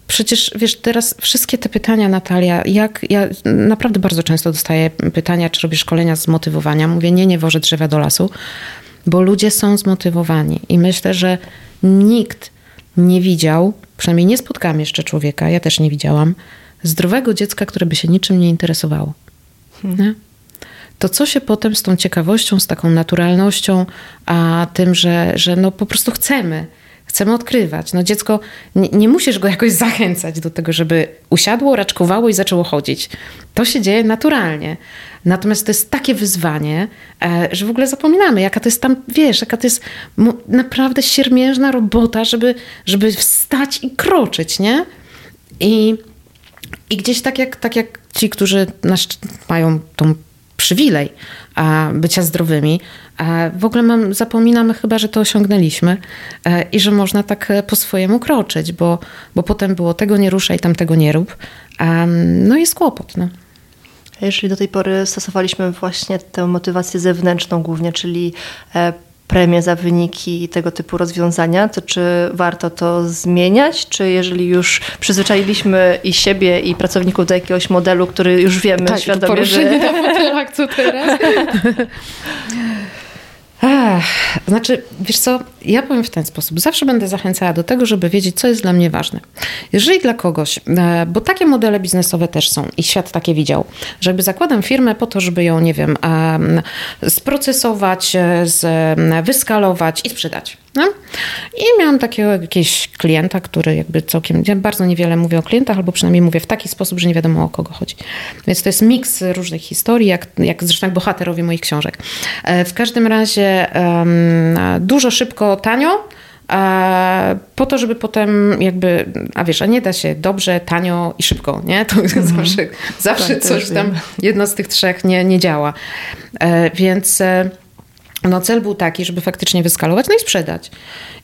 Przecież wiesz, teraz wszystkie te pytania, Natalia, jak ja naprawdę bardzo często dostaję pytania, czy robisz szkolenia z motywowania. Mówię, nie, nie wożę drzewa do lasu, bo ludzie są zmotywowani i myślę, że nikt nie widział, przynajmniej nie spotkałam jeszcze człowieka, ja też nie widziałam, zdrowego dziecka, które by się niczym nie interesowało. Hmm. To co się potem z tą ciekawością, z taką naturalnością, a tym, że, że no po prostu chcemy, chcemy odkrywać. No dziecko, nie, nie, musisz go jakoś zachęcać do tego, żeby usiadło, raczkowało i zaczęło chodzić. To się dzieje naturalnie. Natomiast to jest takie wyzwanie, e, że w ogóle zapominamy, jaka to jest tam, wiesz, jaka to jest naprawdę siermiężna robota, żeby, żeby wstać i kroczyć, nie? I, i gdzieś tak jak, tak jak ci, którzy mają tą przywilej bycia zdrowymi. W ogóle mam, zapominamy chyba, że to osiągnęliśmy e, i że można tak e, po swojemu kroczyć, bo, bo potem było tego nie ruszaj, tamtego nie rób. No jest kłopot. No. Jeżeli do tej pory stosowaliśmy właśnie tę motywację zewnętrzną głównie, czyli e, premię za wyniki i tego typu rozwiązania, to czy warto to zmieniać? Czy jeżeli już przyzwyczailiśmy i siebie, i pracowników do jakiegoś modelu, który już wiemy tak, świadomie, że... na fotelach, co teraz? Ach, znaczy, wiesz co, ja powiem w ten sposób. Zawsze będę zachęcała do tego, żeby wiedzieć, co jest dla mnie ważne. Jeżeli dla kogoś, e, bo takie modele biznesowe też są i świat takie widział, że jakby zakładam firmę po to, żeby ją, nie wiem, sprocesować, e, wyskalować i sprzedać. No? I miałam takiego jakiegoś klienta, który jakby całkiem, bardzo niewiele mówię o klientach, albo przynajmniej mówię w taki sposób, że nie wiadomo o kogo chodzi. Więc to jest miks różnych historii, jak, jak zresztą bohaterowie moich książek. E, w każdym razie dużo, szybko, tanio, po to, żeby potem jakby, a wiesz, a nie da się dobrze, tanio i szybko, nie? To mm. zawsze, zawsze tak, coś tam, jedno z tych trzech nie, nie działa. E, więc e, no cel był taki, żeby faktycznie wyskalować, no i sprzedać.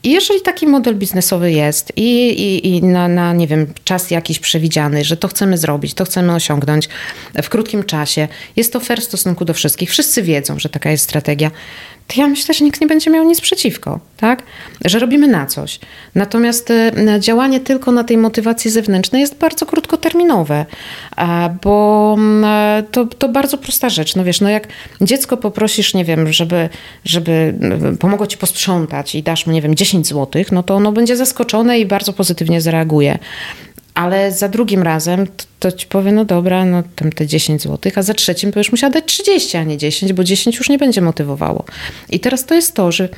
I jeżeli taki model biznesowy jest i, i, i na, na, nie wiem, czas jakiś przewidziany, że to chcemy zrobić, to chcemy osiągnąć w krótkim czasie, jest to fair w stosunku do wszystkich, wszyscy wiedzą, że taka jest strategia, to ja myślę, że nikt nie będzie miał nic przeciwko, tak? Że robimy na coś. Natomiast e, działanie tylko na tej motywacji zewnętrznej jest bardzo krótkoterminowe, bo mm, e, to, to bardzo prosta rzecz. No wiesz, no jak dziecko poprosisz, nie wiem, żeby, żeby e, pomogło ci posprzątać i dasz mu, nie wiem, 10 zł, no to ono będzie zaskoczone i bardzo pozytywnie zareaguje. Ale za drugim razem to, to, ci powie, no dobra, no tam te 10 zł, a za trzecim już musiała dać 30, a nie 10, bo 10 już nie będzie motywowało. I teraz to jest to, że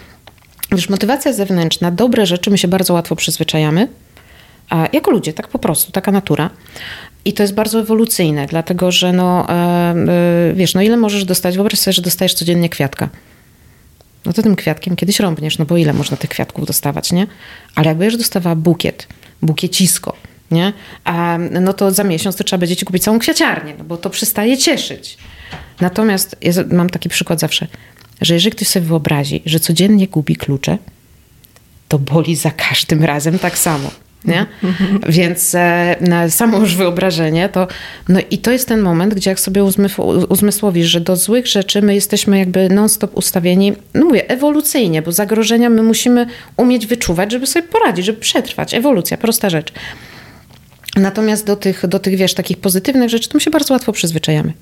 wiesz, motywacja zewnętrzna, dobre rzeczy my się bardzo łatwo przyzwyczajamy, a jako ludzie, tak po prostu, taka natura. I to jest bardzo ewolucyjne, dlatego że no, e, e, wiesz, no ile możesz dostać, wyobraź sobie, że dostajesz codziennie kwiatka. No to tym kwiatkiem kiedyś rąbniesz, no bo ile można tych kwiatków dostawać, nie? Ale jak będziesz dostawała bukiet, bukiecisko, nie? A, no to za miesiąc to trzeba będzie ci kupić całą kwiaciarnię, no bo to przestaje cieszyć. Natomiast ja mam taki przykład zawsze, że jeżeli ktoś sobie wyobrazi, że codziennie gubi klucze, to boli za każdym razem tak samo. Nie? Więc e, samo już wyobrażenie to. No i to jest ten moment, gdzie jak sobie uzmysłowisz, że do złych rzeczy my jesteśmy jakby non-stop ustawieni, no mówię, ewolucyjnie, bo zagrożenia my musimy umieć wyczuwać, żeby sobie poradzić, żeby przetrwać. Ewolucja, prosta rzecz. Natomiast do tych, do tych, wiesz, takich pozytywnych rzeczy, to my się bardzo łatwo przyzwyczajamy.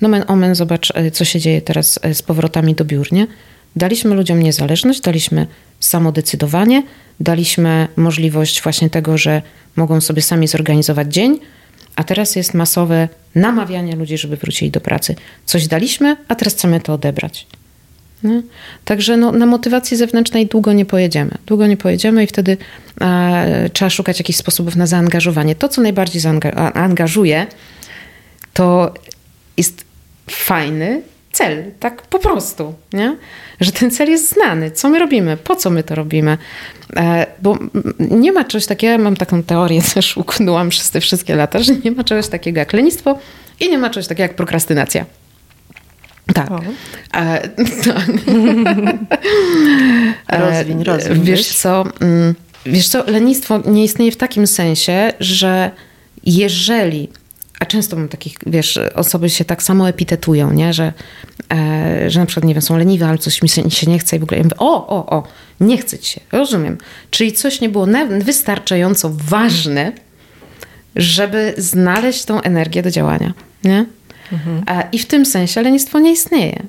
Nomen omen, zobacz, e, co się dzieje teraz e, z powrotami do biur, nie? Daliśmy ludziom niezależność, daliśmy samodecydowanie, daliśmy możliwość właśnie tego, że mogą sobie sami zorganizować dzień, a teraz jest masowe namawianie ludzi, żeby wrócili do pracy. Coś daliśmy, a teraz chcemy to odebrać. Nie? Także no, na motywacji zewnętrznej długo nie pojedziemy. Długo nie pojedziemy i wtedy e, trzeba szukać jakichś sposobów na zaangażowanie. To, co najbardziej zaangażuje, to jest fajny cel, tak po prostu, nie? że ten cel jest znany. Co my robimy? Po co my to robimy? E, bo nie ma czegoś takiego, mam taką teorię, też uknęłam przez te wszystkie lata, że nie ma czegoś takiego jak lenistwo i nie ma czegoś takiego jak prokrastynacja. Tak. E, tak. rozwiń, rozwiń. Wiesz co, mm, wiesz co, lenistwo nie istnieje w takim sensie, że jeżeli a często mam takich, wiesz, osoby się tak samo epitetują, nie? Że, e, że na przykład, nie wiem, są leniwe, ale coś mi się, się nie chce i w ogóle ja mówię, o, o, o, nie chce ci się, rozumiem. Czyli coś nie było wystarczająco ważne, żeby znaleźć tą energię do działania, nie? Mhm. I w tym sensie lenistwo nie istnieje.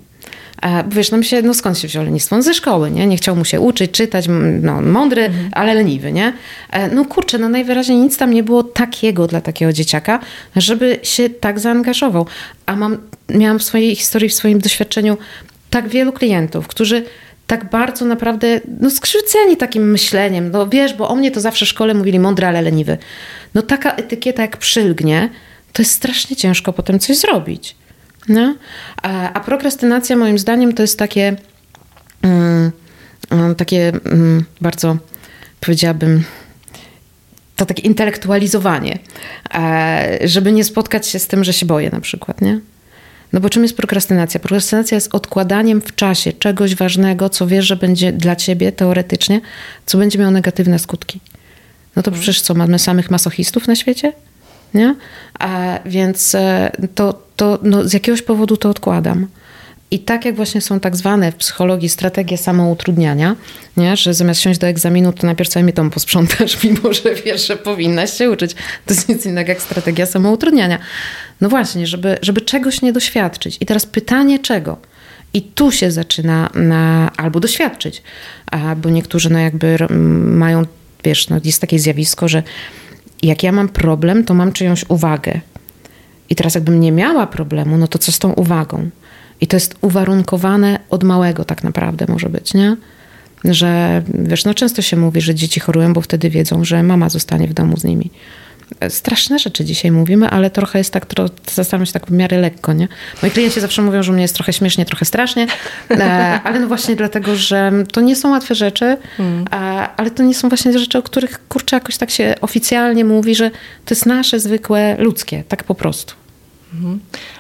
Wiesz, no, się, no skąd się wziął lenistwo? No ze szkoły, nie? Nie chciał mu się uczyć, czytać, no mądry, mhm. ale leniwy, nie? E, no kurczę, no najwyraźniej nic tam nie było takiego dla takiego dzieciaka, żeby się tak zaangażował. A mam, miałam w swojej historii, w swoim doświadczeniu tak wielu klientów, którzy tak bardzo naprawdę no, skrzywdzeni takim myśleniem. No wiesz, bo o mnie to zawsze w szkole mówili mądry, ale leniwy. No taka etykieta jak przylgnie, to jest strasznie ciężko potem coś zrobić. No? A, a prokrastynacja moim zdaniem to jest takie, um, takie um, bardzo, powiedziałabym, to takie intelektualizowanie, e, żeby nie spotkać się z tym, że się boję na przykład, nie? No bo czym jest prokrastynacja? Prokrastynacja jest odkładaniem w czasie czegoś ważnego, co wiesz, że będzie dla ciebie teoretycznie, co będzie miało negatywne skutki. No to przecież co, mamy samych masochistów na świecie? Nie? A więc e, to, to no, z jakiegoś powodu to odkładam. I tak jak właśnie są tak zwane w psychologii strategie samoutrudniania, nie? że zamiast siąść do egzaminu, to najpierw sobie mi dom posprzątasz, mimo że wiesz, że powinnaś się uczyć. To jest nic innego jak strategia samoutrudniania. No właśnie, żeby, żeby czegoś nie doświadczyć. I teraz pytanie czego? I tu się zaczyna na, albo doświadczyć, bo niektórzy no jakby mają, wiesz, no jest takie zjawisko, że jak ja mam problem, to mam czyjąś uwagę. I teraz jakbym nie miała problemu, no to co z tą uwagą? I to jest uwarunkowane od małego tak naprawdę może być, nie? Że wiesz, no często się mówi, że dzieci chorują, bo wtedy wiedzą, że mama zostanie w domu z nimi straszne rzeczy dzisiaj mówimy, ale trochę jest tak, zastanawiam się tak w miarę lekko, nie? Moi klienci zawsze mówią, że u mnie jest trochę śmiesznie, trochę strasznie, e, ale no właśnie dlatego, że to nie są łatwe rzeczy, hmm. ale to nie są właśnie rzeczy, o których kurczę jakoś tak się oficjalnie mówi, że to jest nasze zwykłe ludzkie, tak po prostu. Mhm.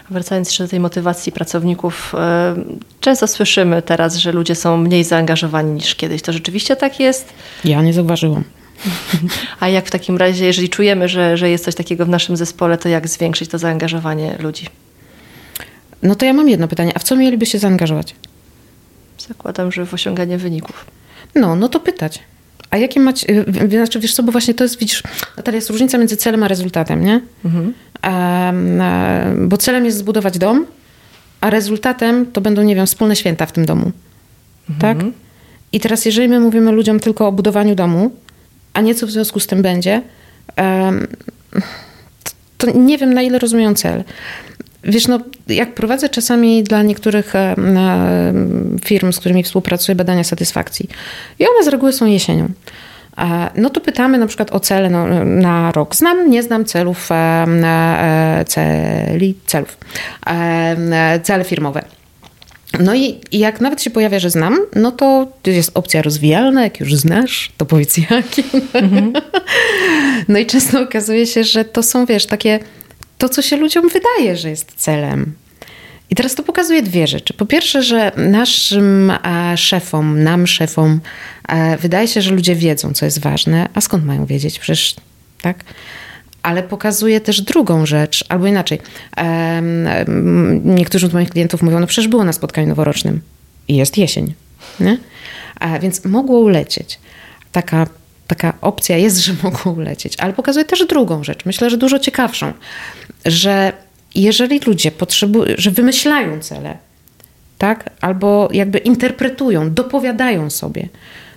Wracając jeszcze do tej motywacji pracowników, e, często słyszymy teraz, że ludzie są mniej zaangażowani niż kiedyś. To rzeczywiście tak jest? Ja nie zauważyłam. A jak w takim razie, jeżeli czujemy, że, że jest coś takiego w naszym zespole, to jak zwiększyć to zaangażowanie ludzi? No to ja mam jedno pytanie. A w co mieliby się zaangażować? Zakładam, że w osiąganie wyników. No, no to pytać. A jakie macie, y, znaczy wiesz co, bo właśnie to jest, widzisz, Natalia, jest różnica między celem a rezultatem, nie? Mhm. Um, bo celem jest zbudować dom, a rezultatem to będą, nie wiem, wspólne święta w tym domu. Mhm. Tak? I teraz, jeżeli my mówimy ludziom tylko o budowaniu domu, a nie co w związku z tym będzie, to, nie wiem, na ile rozumieją cel. Wiesz, no, jak prowadzę czasami dla niektórych e, firm, z którymi współpracuję, badania satysfakcji, i one z reguły są jesienią. E, no to pytamy na przykład o cele no, na rok. Znam, nie znam celów, e, celi, celów, cele firmowe. No i, jak nawet się pojawia, że znam, no to jest opcja rozwijalna, jak już znasz, to powiedz jaki. Mhm. No i często okazuje się, że to są, wiesz, takie to, co się ludziom wydaje, że jest celem. I teraz to pokazuje dwie rzeczy. Po pierwsze, że naszym szefom, nam szefom, wydaje się, że ludzie wiedzą, co jest ważne, a skąd mają wiedzieć? Przecież tak. Ale pokazuje też drugą rzecz, albo inaczej. Niektórzy z moich klientów mówią, no przecież było na spotkaniu noworocznym i jest jesień. Nie? Więc mogło ulecieć. Taka taka opcja jest, że mogą ulecieć, ale pokazuje też drugą rzecz, myślę, że dużo ciekawszą, że jeżeli ludzie potrzebują, że wymyślają cele, tak, albo jakby interpretują, dopowiadają sobie,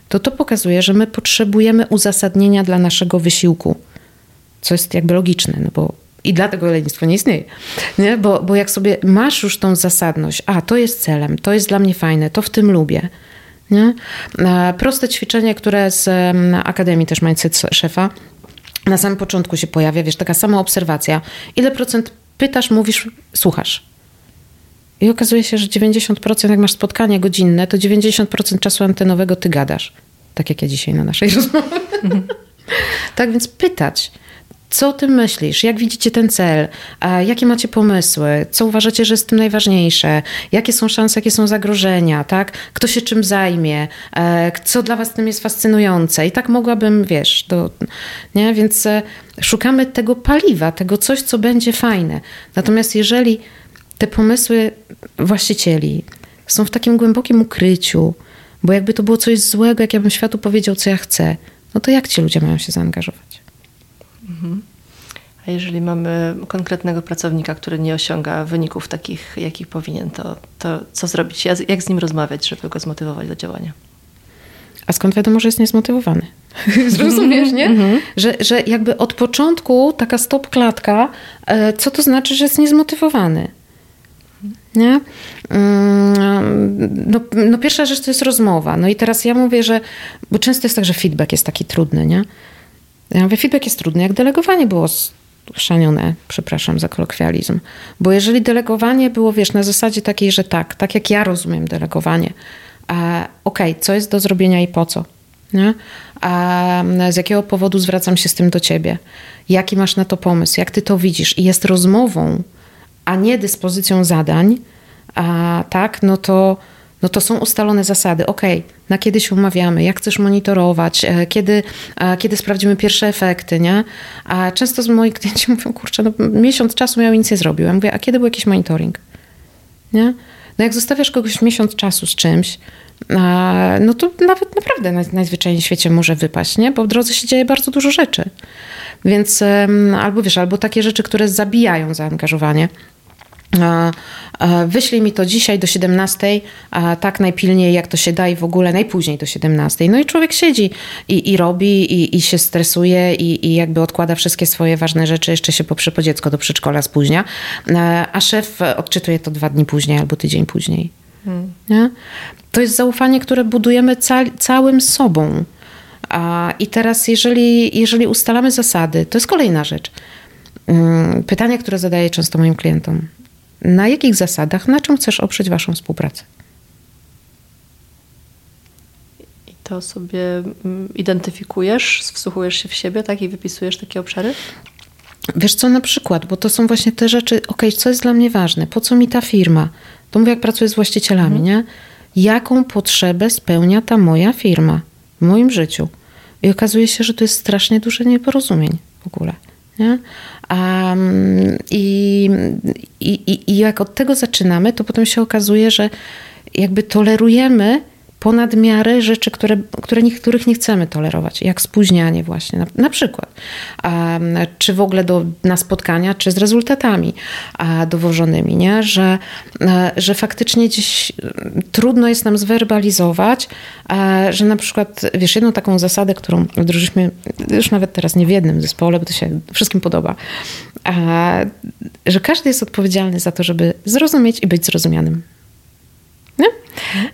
to to pokazuje, że my potrzebujemy uzasadnienia dla naszego wysiłku, co jest jakby logiczne, no bo i dlatego lenistwo nie istnieje. Nie? Bo, bo jak sobie masz już tą zasadność, a to jest celem, to jest dla mnie fajne, to w tym lubię, nie? E, proste ćwiczenie, które z Akademii też Mindset Szefa na samym początku się pojawia, wiesz, taka sama obserwacja. Ile procent pytasz, mówisz, słuchasz? I okazuje się, że 90% jak masz spotkanie godzinne, to 90% czasu antenowego ty gadasz. Tak jak ja dzisiaj na naszej rozmowie. tak więc pytać. Co o tym myślisz? Jak widzicie ten cel? Jakie macie pomysły? Co uważacie, że jest tym najważniejsze? Jakie są szanse, jakie są zagrożenia? Tak? Kto się czym zajmie? E, co dla was tym jest fascynujące? I tak mogłabym, wiesz, to, nie? Więc e, szukamy tego paliwa, tego coś, co będzie fajne. Natomiast jeżeli te pomysły właścicieli są w takim głębokim ukryciu, bo jakby to było coś złego, jak ja bym światu powiedział, co ja chcę, no to jak ci ludzie mają się zaangażować? Mhm. A jeżeli mamy konkretnego pracownika, który nie osiąga wyników takich, jakich powinien, to, to co zrobić? Jak z nim rozmawiać, żeby go zmotywować do działania? A skąd wiadomo, że jest niezmotywowany? Zrozumiesz, nie? Mhm. Że, że jakby od początku taka stop klatka, e, co to znaczy, że jest niezmotywowany? Nie? Mm, no, no, pierwsza rzecz to jest rozmowa. No i teraz ja mówię, że, bo często jest tak, że feedback jest taki trudny, nie? Ja mówię, feedback jest trudny, jak delegowanie było chrzanione, przepraszam za kolokwializm. Bo jeżeli delegowanie było, wiesz, na zasadzie takiej, że tak, tak jak ja rozumiem delegowanie, a okej, okay, co jest do zrobienia i po co? Nie? A z jakiego powodu zwracam się z tym do ciebie? Jaki masz na to pomysł? Jak ty to widzisz? I jest rozmową, a nie dyspozycją zadań, a tak, no to no to są ustalone zasady. Ok, na kiedy się umawiamy, jak chcesz monitorować, e, kiedy, e, kiedy sprawdzimy pierwsze efekty, nie? A często z moich klienci mówią, kurczę, no miesiąc czasu i nic nie zrobił. Ja mówię, a kiedy był jakiś monitoring? Nie? No jak zostawiasz kogoś miesiąc czasu z czymś, no to nawet naprawdę najzwyczajniej w świecie może wypaść, nie? Bo w drodze się dzieje bardzo dużo rzeczy. Więc albo wiesz, albo takie rzeczy, które zabijają zaangażowanie. Wyślij mi to dzisiaj do 17, tak najpilniej jak to się da i w ogóle najpóźniej do 17. No i człowiek siedzi i, i robi i, i się stresuje i, i jakby odkłada wszystkie swoje ważne rzeczy, jeszcze się poprze po dziecko do przedszkola spóźnia, a szef odczytuje to dwa dni później albo tydzień później. Hmm. Nie? To jest zaufanie, które budujemy ca całym sobą. I teraz, jeżeli, jeżeli ustalamy zasady, to jest kolejna rzecz. Mm, pytanie, które zadaję często moim klientom na jakich zasadach, na czym chcesz oprzeć Waszą współpracę? I to sobie mm, identyfikujesz, wsłuchujesz się w siebie, tak? I wypisujesz takie obszary? Wiesz co, na przykład, bo to są właśnie te rzeczy, ok, co jest dla mnie ważne, po co mi ta firma? To mówię, jak pracuję z właścicielami, mhm. nie? Jaką potrzebę spełnia ta moja firma w moim życiu? I okazuje się, że to jest strasznie duże nieporozumień w ogóle. Nie? Um, i, i, I jak od tego zaczynamy, to potem się okazuje, że jakby tolerujemy ponad miarę rzeczy, które, które niektórych nie chcemy tolerować, jak spóźnianie właśnie, na, na przykład. Czy w ogóle do, na spotkania, czy z rezultatami a, dowożonymi, nie? Że, a, że faktycznie gdzieś trudno jest nam zwerbalizować, a, że na przykład, wiesz, jedną taką zasadę, którą wdrożyliśmy już nawet teraz nie w jednym zespole, bo to się wszystkim podoba, że każdy jest odpowiedzialny za to, żeby zrozumieć i być zrozumianym. Nie?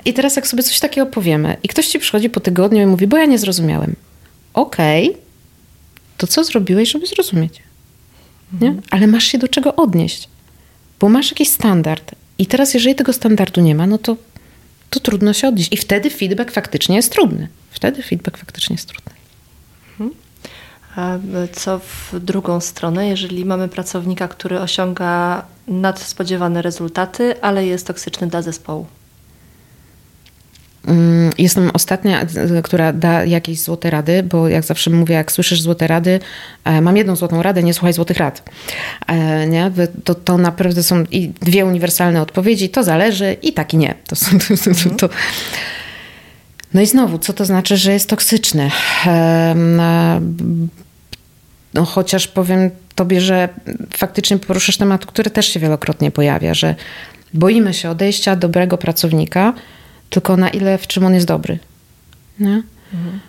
I teraz jak sobie coś takiego powiemy i ktoś ci przychodzi po tygodniu i mówi, bo ja nie zrozumiałem. Okej, okay, to co zrobiłeś, żeby zrozumieć? Nie? Ale masz się do czego odnieść, bo masz jakiś standard. I teraz jeżeli tego standardu nie ma, no to, to trudno się odnieść. I wtedy feedback faktycznie jest trudny. Wtedy feedback faktycznie jest trudny. Mhm. A co w drugą stronę, jeżeli mamy pracownika, który osiąga nadspodziewane rezultaty, ale jest toksyczny dla zespołu? Mm, jestem ostatnia, która da jakieś złote rady, bo jak zawsze mówię, jak słyszysz złote rady, e, mam jedną złotą radę, nie słuchaj złotych rad. E, nie? To, to naprawdę są i dwie uniwersalne odpowiedzi, to zależy i tak i nie. To są, to, to, to. No i znowu, co to znaczy, że jest toksyczny? No, chociaż powiem tobie, że faktycznie poruszysz temat, który też się wielokrotnie pojawia, że boimy się odejścia dobrego pracownika, tylko na ile, w czym on jest dobry. Nie? Mhm.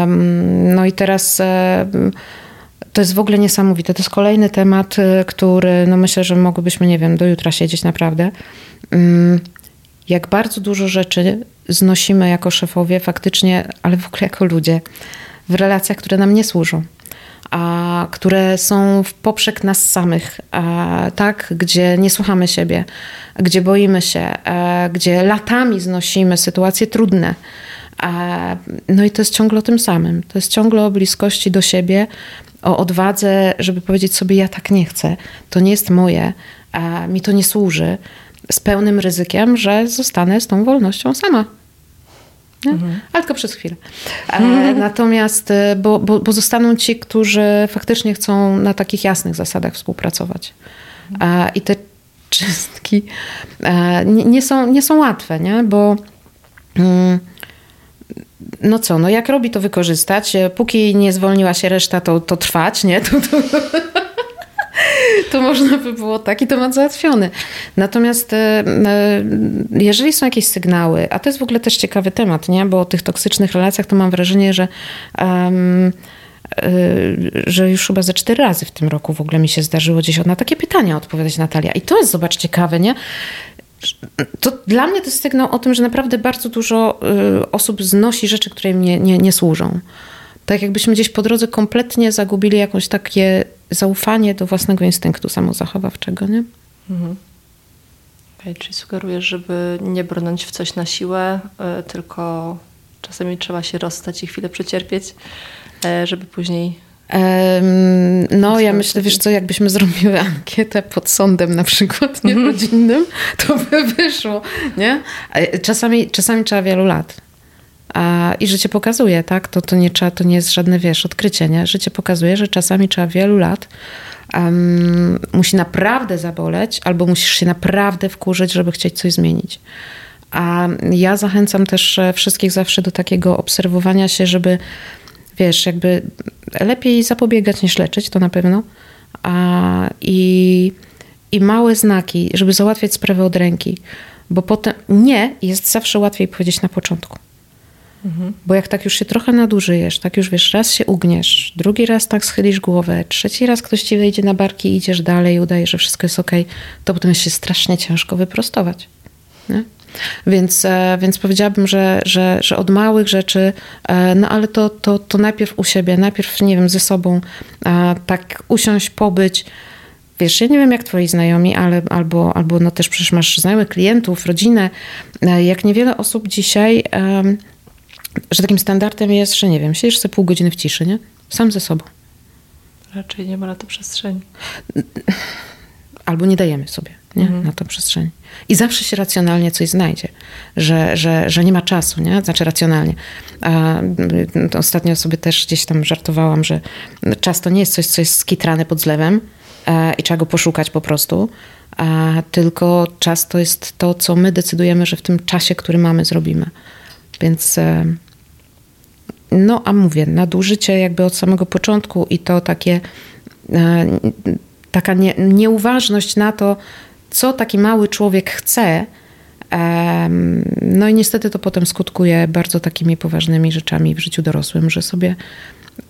Um, no i teraz um, to jest w ogóle niesamowite. To jest kolejny temat, e, który no myślę, że mogłybyśmy, nie wiem, do jutra siedzieć naprawdę. Um, jak bardzo dużo rzeczy znosimy jako szefowie faktycznie, ale w ogóle jako ludzie, w relacjach, które nam nie służą a, które są w poprzek nas samych, a, tak, gdzie nie słuchamy siebie, gdzie boimy się, a, gdzie latami znosimy sytuacje trudne. No i to jest ciągle o tym samym. To jest ciągle o bliskości do siebie, o odwadze, żeby powiedzieć sobie: Ja tak nie chcę, to nie jest moje, mi to nie służy, z pełnym ryzykiem, że zostanę z tą wolnością sama. Mhm. Ale tylko przez chwilę. Mhm. Natomiast, e, bo, bo, bo, zostaną ci, którzy faktycznie chcą na takich jasnych zasadach współpracować. I te czystki e, nie, nie, są, nie są łatwe, nie? bo mm, no co, no jak robi to wykorzystać, póki nie zwolniła się reszta, to, to trwać, nie? To, to, to można by było taki temat załatwiony. Natomiast e, e, jeżeli są jakieś sygnały, a to jest w ogóle też ciekawy temat, nie? bo o tych toksycznych relacjach to mam wrażenie, że um, że już chyba ze cztery razy w tym roku w ogóle mi się zdarzyło gdzieś na takie pytania odpowiadać Natalia. I to jest, zobacz, ciekawe, nie? To dla mnie to jest sygnał o tym, że naprawdę bardzo dużo osób znosi rzeczy, które im nie, nie, nie służą tak jakbyśmy gdzieś po drodze kompletnie zagubili jakąś takie zaufanie do własnego instynktu samozachowawczego, nie? Mhm. Okay, czyli sugerujesz, żeby nie brnąć w coś na siłę, y, tylko czasami trzeba się rozstać i chwilę przecierpieć, y, żeby później no, ja myślę, wiesz co, jakbyśmy zrobiły ankietę pod sądem na przykład, nie mhm. rodzinnym, to by wyszło, nie? Czasami, czasami trzeba wielu lat. A, I życie pokazuje, tak? To, to, nie trzeba, to nie jest żadne, wiesz, odkrycie, nie? Życie pokazuje, że czasami trzeba wielu lat. Um, musi naprawdę zaboleć, albo musisz się naprawdę wkurzyć, żeby chcieć coś zmienić. A ja zachęcam też e, wszystkich zawsze do takiego obserwowania się, żeby, wiesz, jakby lepiej zapobiegać niż leczyć, to na pewno. A, i, I małe znaki, żeby załatwiać sprawę od ręki. Bo potem nie jest zawsze łatwiej powiedzieć na początku. Mhm. Bo jak tak już się trochę nadużyjesz, tak już wiesz, raz się ugniesz, drugi raz tak schylisz głowę, trzeci raz ktoś ci wejdzie na barki i idziesz dalej, udaje, że wszystko jest ok, to potem jest się strasznie ciężko wyprostować. Nie? Więc, e, więc powiedziałabym, że, że, że od małych rzeczy, e, no ale to, to, to najpierw u siebie, najpierw, nie wiem, ze sobą, tak usiąść, pobyć. Wiesz, ja nie wiem jak twoi znajomi, ale albo, albo no też przecież masz znajomych klientów, rodzinę. E, jak niewiele osób dzisiaj że takim standardem jest, że nie wiem, siedzisz sobie pół godziny w ciszy, nie? Sam ze sobą. Raczej nie ma na to przestrzeni. Albo nie dajemy sobie nie? Mhm. na to przestrzeń. I zawsze się racjonalnie coś znajdzie, że, że, że nie ma czasu, nie? Znaczy racjonalnie. A, ostatnio sobie też gdzieś tam żartowałam, że czas to nie jest coś, co jest skitrane pod zlewem, i trzeba go poszukać po prostu. Tylko czas to jest to, co my decydujemy, że w tym czasie, który mamy, zrobimy. Więc no, a mówię, nadużycie jakby od samego początku i to takie taka nie, nieuważność na to, co taki mały człowiek chce. No i niestety to potem skutkuje bardzo takimi poważnymi rzeczami w życiu dorosłym, że sobie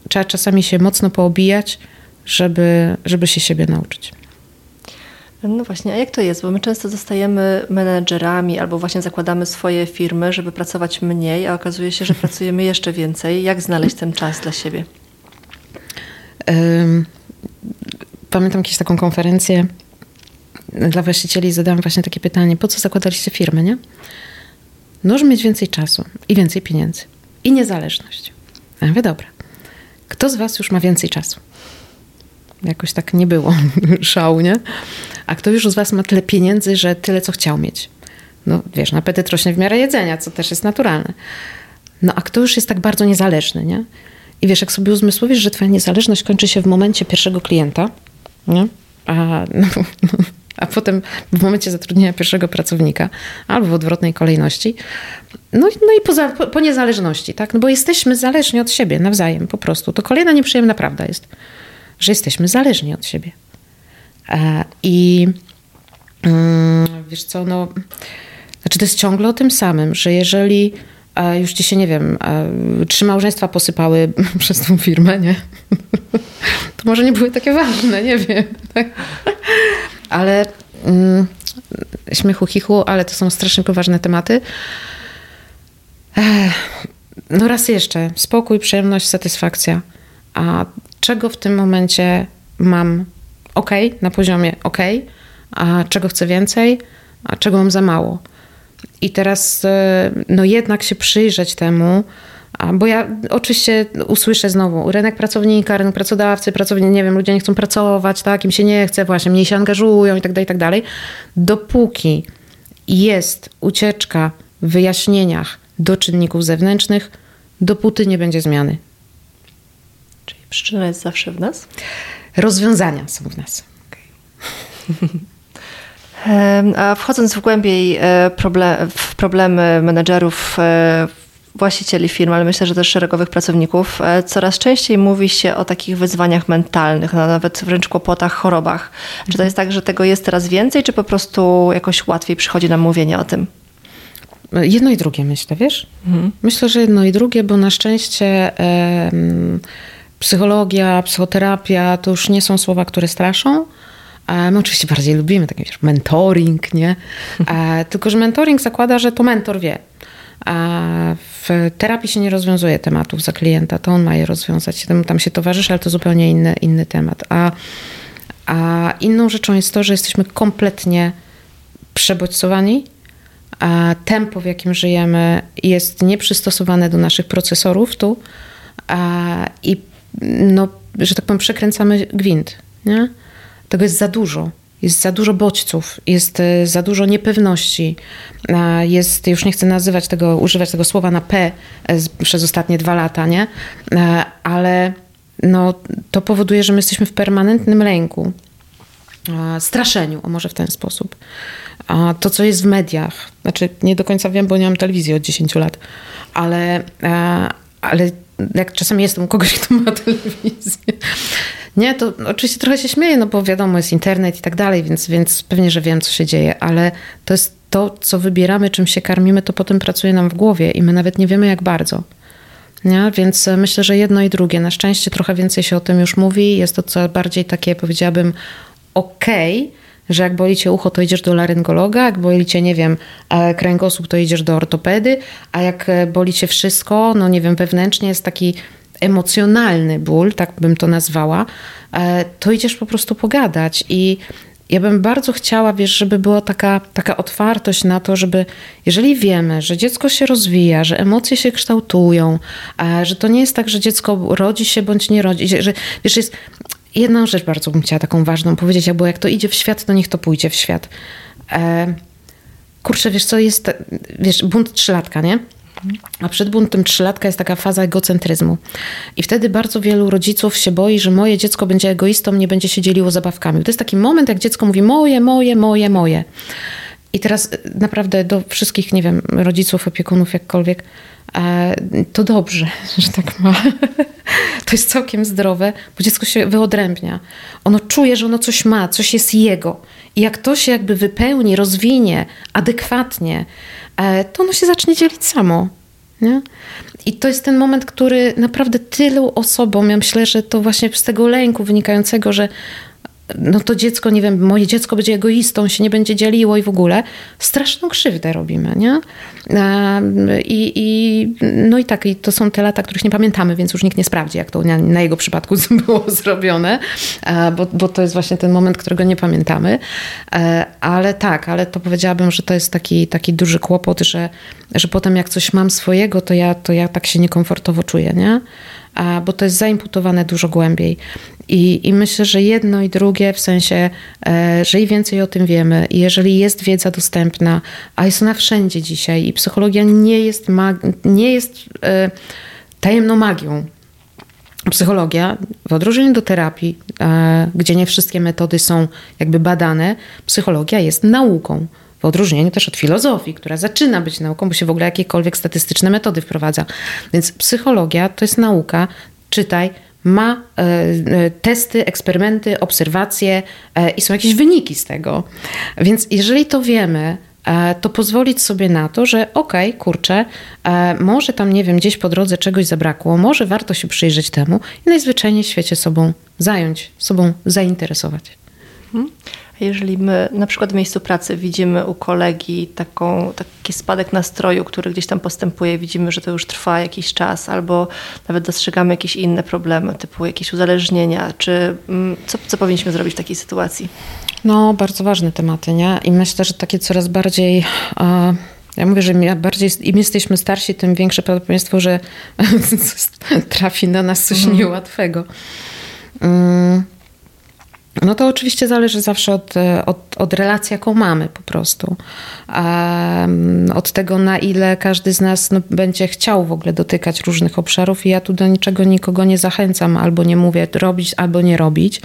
trzeba czasami się mocno poobijać, żeby, żeby się siebie nauczyć. No właśnie, a jak to jest? Bo my często zostajemy menedżerami albo właśnie zakładamy swoje firmy, żeby pracować mniej, a okazuje się, że pracujemy jeszcze więcej. Jak znaleźć ten czas dla siebie? pamiętam jakąś taką konferencję dla właścicieli zadałam właśnie takie pytanie, po co zakładaliście firmę, nie? No, żeby mieć więcej czasu i więcej pieniędzy i niezależność. Ja mówię, dobra, kto z was już ma więcej czasu? Jakoś tak nie było szału, nie? A kto już z was ma tyle pieniędzy, że tyle, co chciał mieć? No wiesz, na rośnie w miarę jedzenia, co też jest naturalne. No a kto już jest tak bardzo niezależny, nie? I wiesz, jak sobie uzmysłowisz, że twoja niezależność kończy się w momencie pierwszego klienta, nie? A, no, a potem w momencie zatrudnienia pierwszego pracownika, albo w odwrotnej kolejności. No, no i poza, po, po, niezależności, tak? No bo jesteśmy zależni od siebie nawzajem po prostu. To kolejna nieprzyjemna prawda jest, że jesteśmy zależni od siebie. I mm, wiesz co, no... Znaczy to jest ciągle o tym samym, że jeżeli już ci się, nie wiem, trzy małżeństwa posypały przez tą firmę, nie? To może nie były takie ważne, nie wiem. Ale mm, śmiechu, chichu, ale to są strasznie poważne tematy. No raz jeszcze, spokój, przyjemność, satysfakcja. A czego w tym momencie mam ok, na poziomie ok, a czego chcę więcej, a czego mam za mało. I teraz e, no jednak się przyjrzeć temu, bo ja oczywiście usłyszę znowu rynek pracownika, rynek pracodawcy, pracownik, nie wiem, ludzie nie chcą pracować, tak, im się nie chce, właśnie mniej się angażują i tak dalej, i tak dalej. Dopóki jest ucieczka w wyjaśnieniach do czynników zewnętrznych, dopóty nie będzie zmiany. Przyczyna jest zawsze w nas? Rozwiązania są w nas. Okay. A wchodząc w głębiej e, problem, w problemy menedżerów, e, właścicieli firm, ale myślę, że też szeregowych pracowników, e, coraz częściej mówi się o takich wyzwaniach mentalnych, no nawet wręcz kłopotach, chorobach. Czy to jest tak, że tego jest teraz więcej, czy po prostu jakoś łatwiej przychodzi nam mówienie o tym? Jedno i drugie myślę, wiesz? Mhm. Myślę, że jedno i drugie, bo na szczęście psychologia, psychoterapia to już nie są słowa, które straszą My oczywiście bardziej lubimy taki wiesz, mentoring, nie? Tylko, że mentoring zakłada, że to mentor wie. A w terapii się nie rozwiązuje tematów za klienta, to on ma je rozwiązać. Tam się towarzyszy, ale to zupełnie inny, inny temat. A, a inną rzeczą jest to, że jesteśmy kompletnie przebodźcowani, a tempo, w jakim żyjemy, jest nieprzystosowane do naszych procesorów tu i no, że tak powiem, przekręcamy gwint. Nie? Tego jest za dużo. Jest za dużo bodźców, jest e, za dużo niepewności. Jest, już nie chcę nazywać tego, używać tego słowa na P e, przez ostatnie dwa lata, nie? E, ale no, to powoduje, że my jesteśmy w permanentnym lęku, straszeniu, o może w ten sposób. To, co jest w mediach, znaczy nie do końca wiem, bo nie mam telewizji od 10 lat, ale, ale jak czasami jestem kogoś, kto ma telewizję, nie, to oczywiście trochę się śmieję, no bo wiadomo, jest internet i tak dalej, więc, więc pewnie, że wiem, co się dzieje, ale to jest to, co wybieramy, czym się karmimy, to potem pracuje nam w głowie i my nawet nie wiemy, jak bardzo. Nie? Więc e, myślę, że jedno i drugie. Na szczęście trochę więcej się o tym już mówi. Jest to co bardziej takie, powiedziałabym, okej, okay, że jak boli cię ucho, to idziesz do laryngologa, jak boli cię, nie wiem, e, kręgosłup, to idziesz do ortopedy, a jak e, boli cię wszystko, no nie wiem, wewnętrznie jest taki emocjonalny ból, tak bym to nazwała, e, to idziesz po prostu pogadać. I ja bym bardzo chciała, wiesz, żeby była taka, taka otwartość na to, żeby jeżeli wiemy, że dziecko się rozwija, że emocje się kształtują, że to nie jest tak, że dziecko rodzi się bądź nie rodzi, że wiesz, jest jedną rzecz bardzo bym chciała taką ważną powiedzieć, albo jak to idzie w świat, to niech to pójdzie w świat. E, kurczę, wiesz co, jest, wiesz, bunt trzylatka, nie? A przed buntem trzylatka jest taka faza egocentryzmu. I wtedy bardzo wielu rodziców się boi, że moje dziecko będzie egoistą, nie będzie się dzieliło zabawkami. To jest taki moment, jak dziecko mówi moje, moje, moje, moje. I teraz e, naprawdę do wszystkich, nie wiem, rodziców, opiekunów, jakkolwiek, e, to dobrze, że tak ma. To jest całkiem zdrowe, bo dziecko się wyodrębnia. Ono czuje, że ono coś ma, coś jest jego. I jak to się jakby wypełni, rozwinie adekwatnie, e, to ono się zacznie dzielić samo. Nie? I to jest ten moment, który naprawdę tylu osobom, ja myślę, że to właśnie z tego lęku wynikającego, że no to dziecko, nie wiem, moje dziecko będzie egoistą, się nie będzie dzieliło i w ogóle straszną krzywdę robimy, nie? I, i, no i tak, i to są te lata, których nie pamiętamy, więc już nikt nie sprawdzi, jak to na, na jego przypadku było zrobione, bo, bo to jest właśnie ten moment, którego nie pamiętamy. E, ale tak, ale to powiedziałabym, że to jest taki, taki duży kłopot, że, że potem jak coś mam swojego, to ja, to ja tak się niekomfortowo czuję, nie? bo to jest zaimputowane dużo głębiej. I, I myślę, że jedno i drugie, w sensie, e, że i więcej o tym wiemy, i jeżeli jest wiedza dostępna, a jest ona wszędzie dzisiaj, i psychologia nie jest, nie jest e, tajemną magią. Psychologia, w odróżnieniu do terapii, e, gdzie nie wszystkie metody są jakby badane, psychologia jest nauką. W odróżnieniu też od filozofii, która zaczyna być nauką, bo się w ogóle jakiekolwiek statystyczne metody wprowadza. Więc psychologia to jest nauka, czytaj, ma e, e, testy, eksperymenty, obserwacje e, i są jakieś wyniki z tego. Więc jeżeli to wiemy, to pozwolić sobie na to, że okej, okay, kurczę, może tam, nie wiem, gdzieś po drodze czegoś zabrakło, może warto się przyjrzeć temu i najzwyczajniej w świecie sobą zająć, sobą zainteresować. Hmm. Jeżeli my na przykład w miejscu pracy widzimy u kolegi taką, taki spadek nastroju, który gdzieś tam postępuje, widzimy, że to już trwa jakiś czas, albo nawet dostrzegamy jakieś inne problemy, typu jakieś uzależnienia, czy mm, co, co powinniśmy zrobić w takiej sytuacji? No, bardzo ważne tematy, nie? I myślę, że takie coraz bardziej. Ja mówię, że im bardziej im jesteśmy starsi, tym większe prawdopodobieństwo, że trafi na nas coś mhm. niełatwego. Mm. No to oczywiście zależy zawsze od, od, od relacji, jaką mamy po prostu. Od tego, na ile każdy z nas no, będzie chciał w ogóle dotykać różnych obszarów i ja tu do niczego nikogo nie zachęcam, albo nie mówię robić, albo nie robić.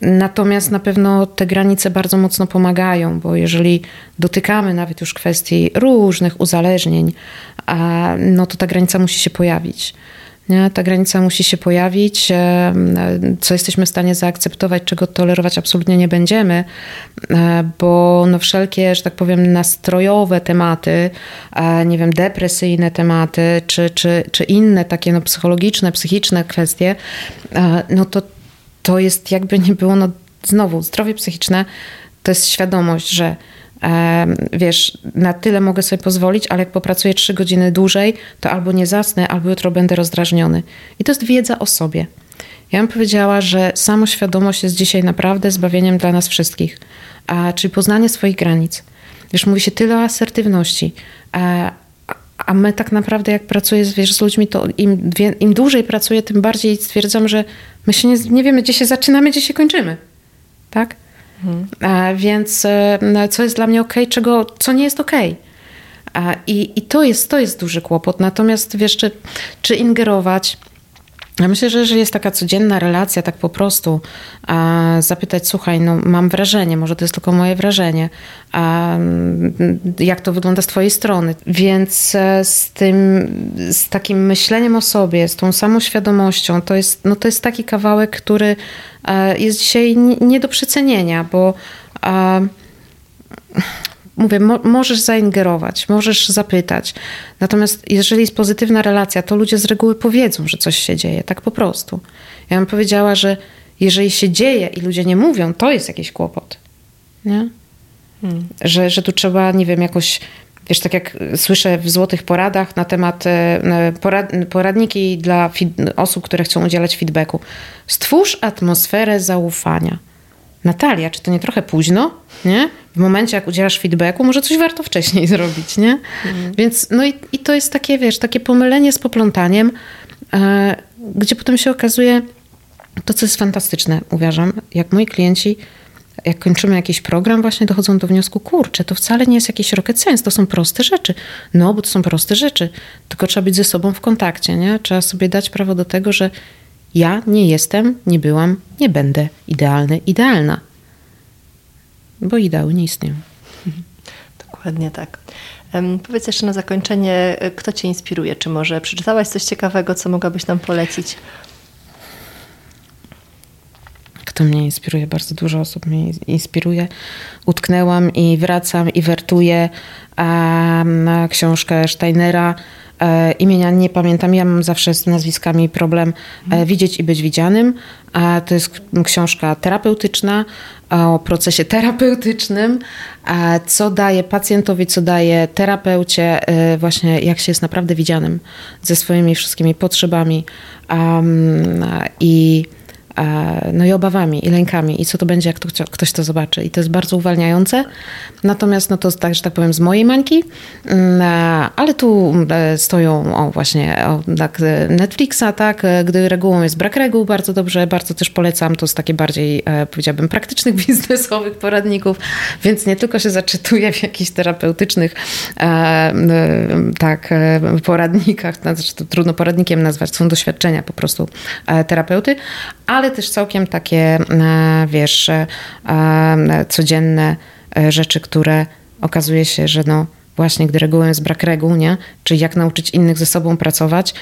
Natomiast na pewno te granice bardzo mocno pomagają, bo jeżeli dotykamy nawet już kwestii różnych uzależnień, no to ta granica musi się pojawić. Nie? Ta granica musi się pojawić, e, co jesteśmy w stanie zaakceptować, czego tolerować absolutnie nie będziemy, e, bo no wszelkie, że tak powiem, nastrojowe tematy, e, nie wiem, depresyjne tematy, czy, czy, czy inne takie no, psychologiczne, psychiczne kwestie, no to to jest jakby nie było, no znowu, zdrowie psychiczne to jest świadomość, że wiesz, na tyle mogę sobie pozwolić, ale jak popracuję trzy godziny dłużej, to albo nie zasnę, albo jutro będę rozdrażniony. I to jest wiedza o sobie. Ja bym powiedziała, że samoświadomość jest dzisiaj naprawdę zbawieniem dla nas wszystkich, a, czyli poznanie swoich granic. Wiesz, mówi się tyle o asertywności, a, a my tak naprawdę jak pracuję wiesz, z ludźmi, to im, im dłużej pracuję, tym bardziej stwierdzam, że my się nie, nie wiemy, gdzie się zaczynamy, gdzie się kończymy. Tak? Mhm. Więc e, no, co jest dla mnie ok, czego, co nie jest ok. I, i to, jest, to jest duży kłopot. Natomiast wiesz, czy, czy ingerować, ja myślę, że jeżeli jest taka codzienna relacja, tak po prostu a zapytać, słuchaj, no mam wrażenie, może to jest tylko moje wrażenie, a jak to wygląda z twojej strony. Więc e, z tym, z takim myśleniem o sobie, z tą samą świadomością, to jest, no to jest taki kawałek, który e, jest dzisiaj nie do przecenienia, bo mówię, mo możesz zaingerować, możesz zapytać. Natomiast jeżeli jest pozytywna relacja, to ludzie z reguły powiedzą, że coś się dzieje, tak po prostu. Ja bym powiedziała, że jeżeli się dzieje i ludzie nie mówią, to jest jakiś kłopot. Nie? Hmm. Że, że tu trzeba, nie wiem, jakoś Wiesz, tak jak słyszę w złotych poradach na temat e, porad, poradniki dla osób, które chcą udzielać feedbacku. Stwórz atmosferę zaufania. Natalia, czy to nie trochę późno, nie? W momencie, jak udzielasz feedbacku, może coś warto wcześniej zrobić, nie? Mhm. Więc, no i, i to jest takie, wiesz, takie pomylenie z poplątaniem, e, gdzie potem się okazuje to, co jest fantastyczne, uważam, jak moi klienci, jak kończymy jakiś program, właśnie dochodzą do wniosku, kurczę, to wcale nie jest jakiś rocket science, to są proste rzeczy. No, bo to są proste rzeczy, tylko trzeba być ze sobą w kontakcie, nie? Trzeba sobie dać prawo do tego, że ja nie jestem, nie byłam, nie będę idealny, idealna. Bo ideały nie istnieją. Dokładnie tak. Powiedz jeszcze na zakończenie, kto Cię inspiruje? Czy może przeczytałaś coś ciekawego, co mogłabyś nam polecić? Kto mnie inspiruje? Bardzo dużo osób mnie inspiruje. Utknęłam i wracam i wertuję um, książkę Steinera. E, imienia nie pamiętam, ja mam zawsze z nazwiskami problem e, widzieć i być widzianym. E, to jest książka terapeutyczna o procesie terapeutycznym, e, co daje pacjentowi, co daje terapeucie, e, właśnie jak się jest naprawdę widzianym ze swoimi wszystkimi potrzebami i no i obawami, i lękami, i co to będzie, jak to, ktoś to zobaczy. I to jest bardzo uwalniające. Natomiast, no to tak, że tak powiem, z mojej mańki, mm, ale tu e, stoją o, właśnie o, tak, e, Netflixa, tak, e, gdy regułą jest brak reguł, bardzo dobrze, bardzo też polecam, to z takie bardziej, powiedziałabym, praktycznych, biznesowych poradników, więc nie tylko się zaczytuję w jakichś terapeutycznych tak, poradnikach, znaczy to trudno poradnikiem nazwać, są doświadczenia po prostu terapeuty, ale też całkiem takie, e, wiesz, e, e, codzienne rzeczy, które okazuje się, że no właśnie, gdy regułą jest brak reguł, nie? Czyli jak nauczyć innych ze sobą pracować,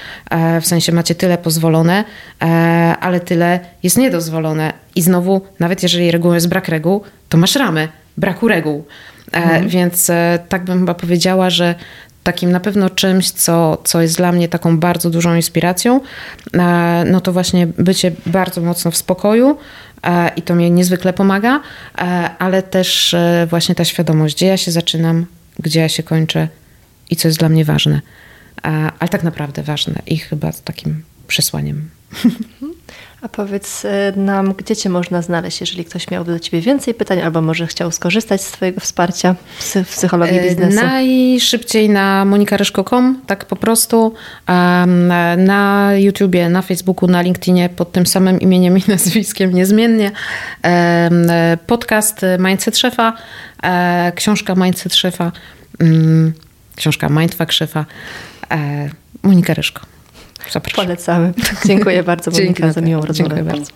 w sensie macie tyle pozwolone, ale tyle jest niedozwolone. I znowu, nawet jeżeli regułą jest brak reguł, to masz ramy braku reguł. Mhm. Więc tak bym chyba powiedziała, że takim na pewno czymś, co, co jest dla mnie taką bardzo dużą inspiracją, e, no to właśnie bycie bardzo mocno w spokoju e, i to mnie niezwykle pomaga, e, ale też właśnie ta świadomość, gdzie ja się zaczynam, gdzie ja się kończę i co jest dla mnie ważne. Ale tak naprawdę ważne i chyba takim przesłaniem. A powiedz e, nam, gdzie Cię można znaleźć, jeżeli ktoś miałby do Ciebie więcej pytań, albo może chciał skorzystać z Twojego wsparcia w psychologii e, biznesu? Najszybciej na monikaryszko.com, tak po prostu. Na YouTubie, na Facebooku, na LinkedInie pod tym samym imieniem i nazwiskiem niezmiennie. Podcast Mindset Szefa, e, książka Mindset Szefa, mm, książka Mindfuck Szefa, Monika Ryszko. Zapraszam. Polecamy. Dziękuję bardzo, bo Dzięki za miłą rozmowę. Dziękuję bardzo.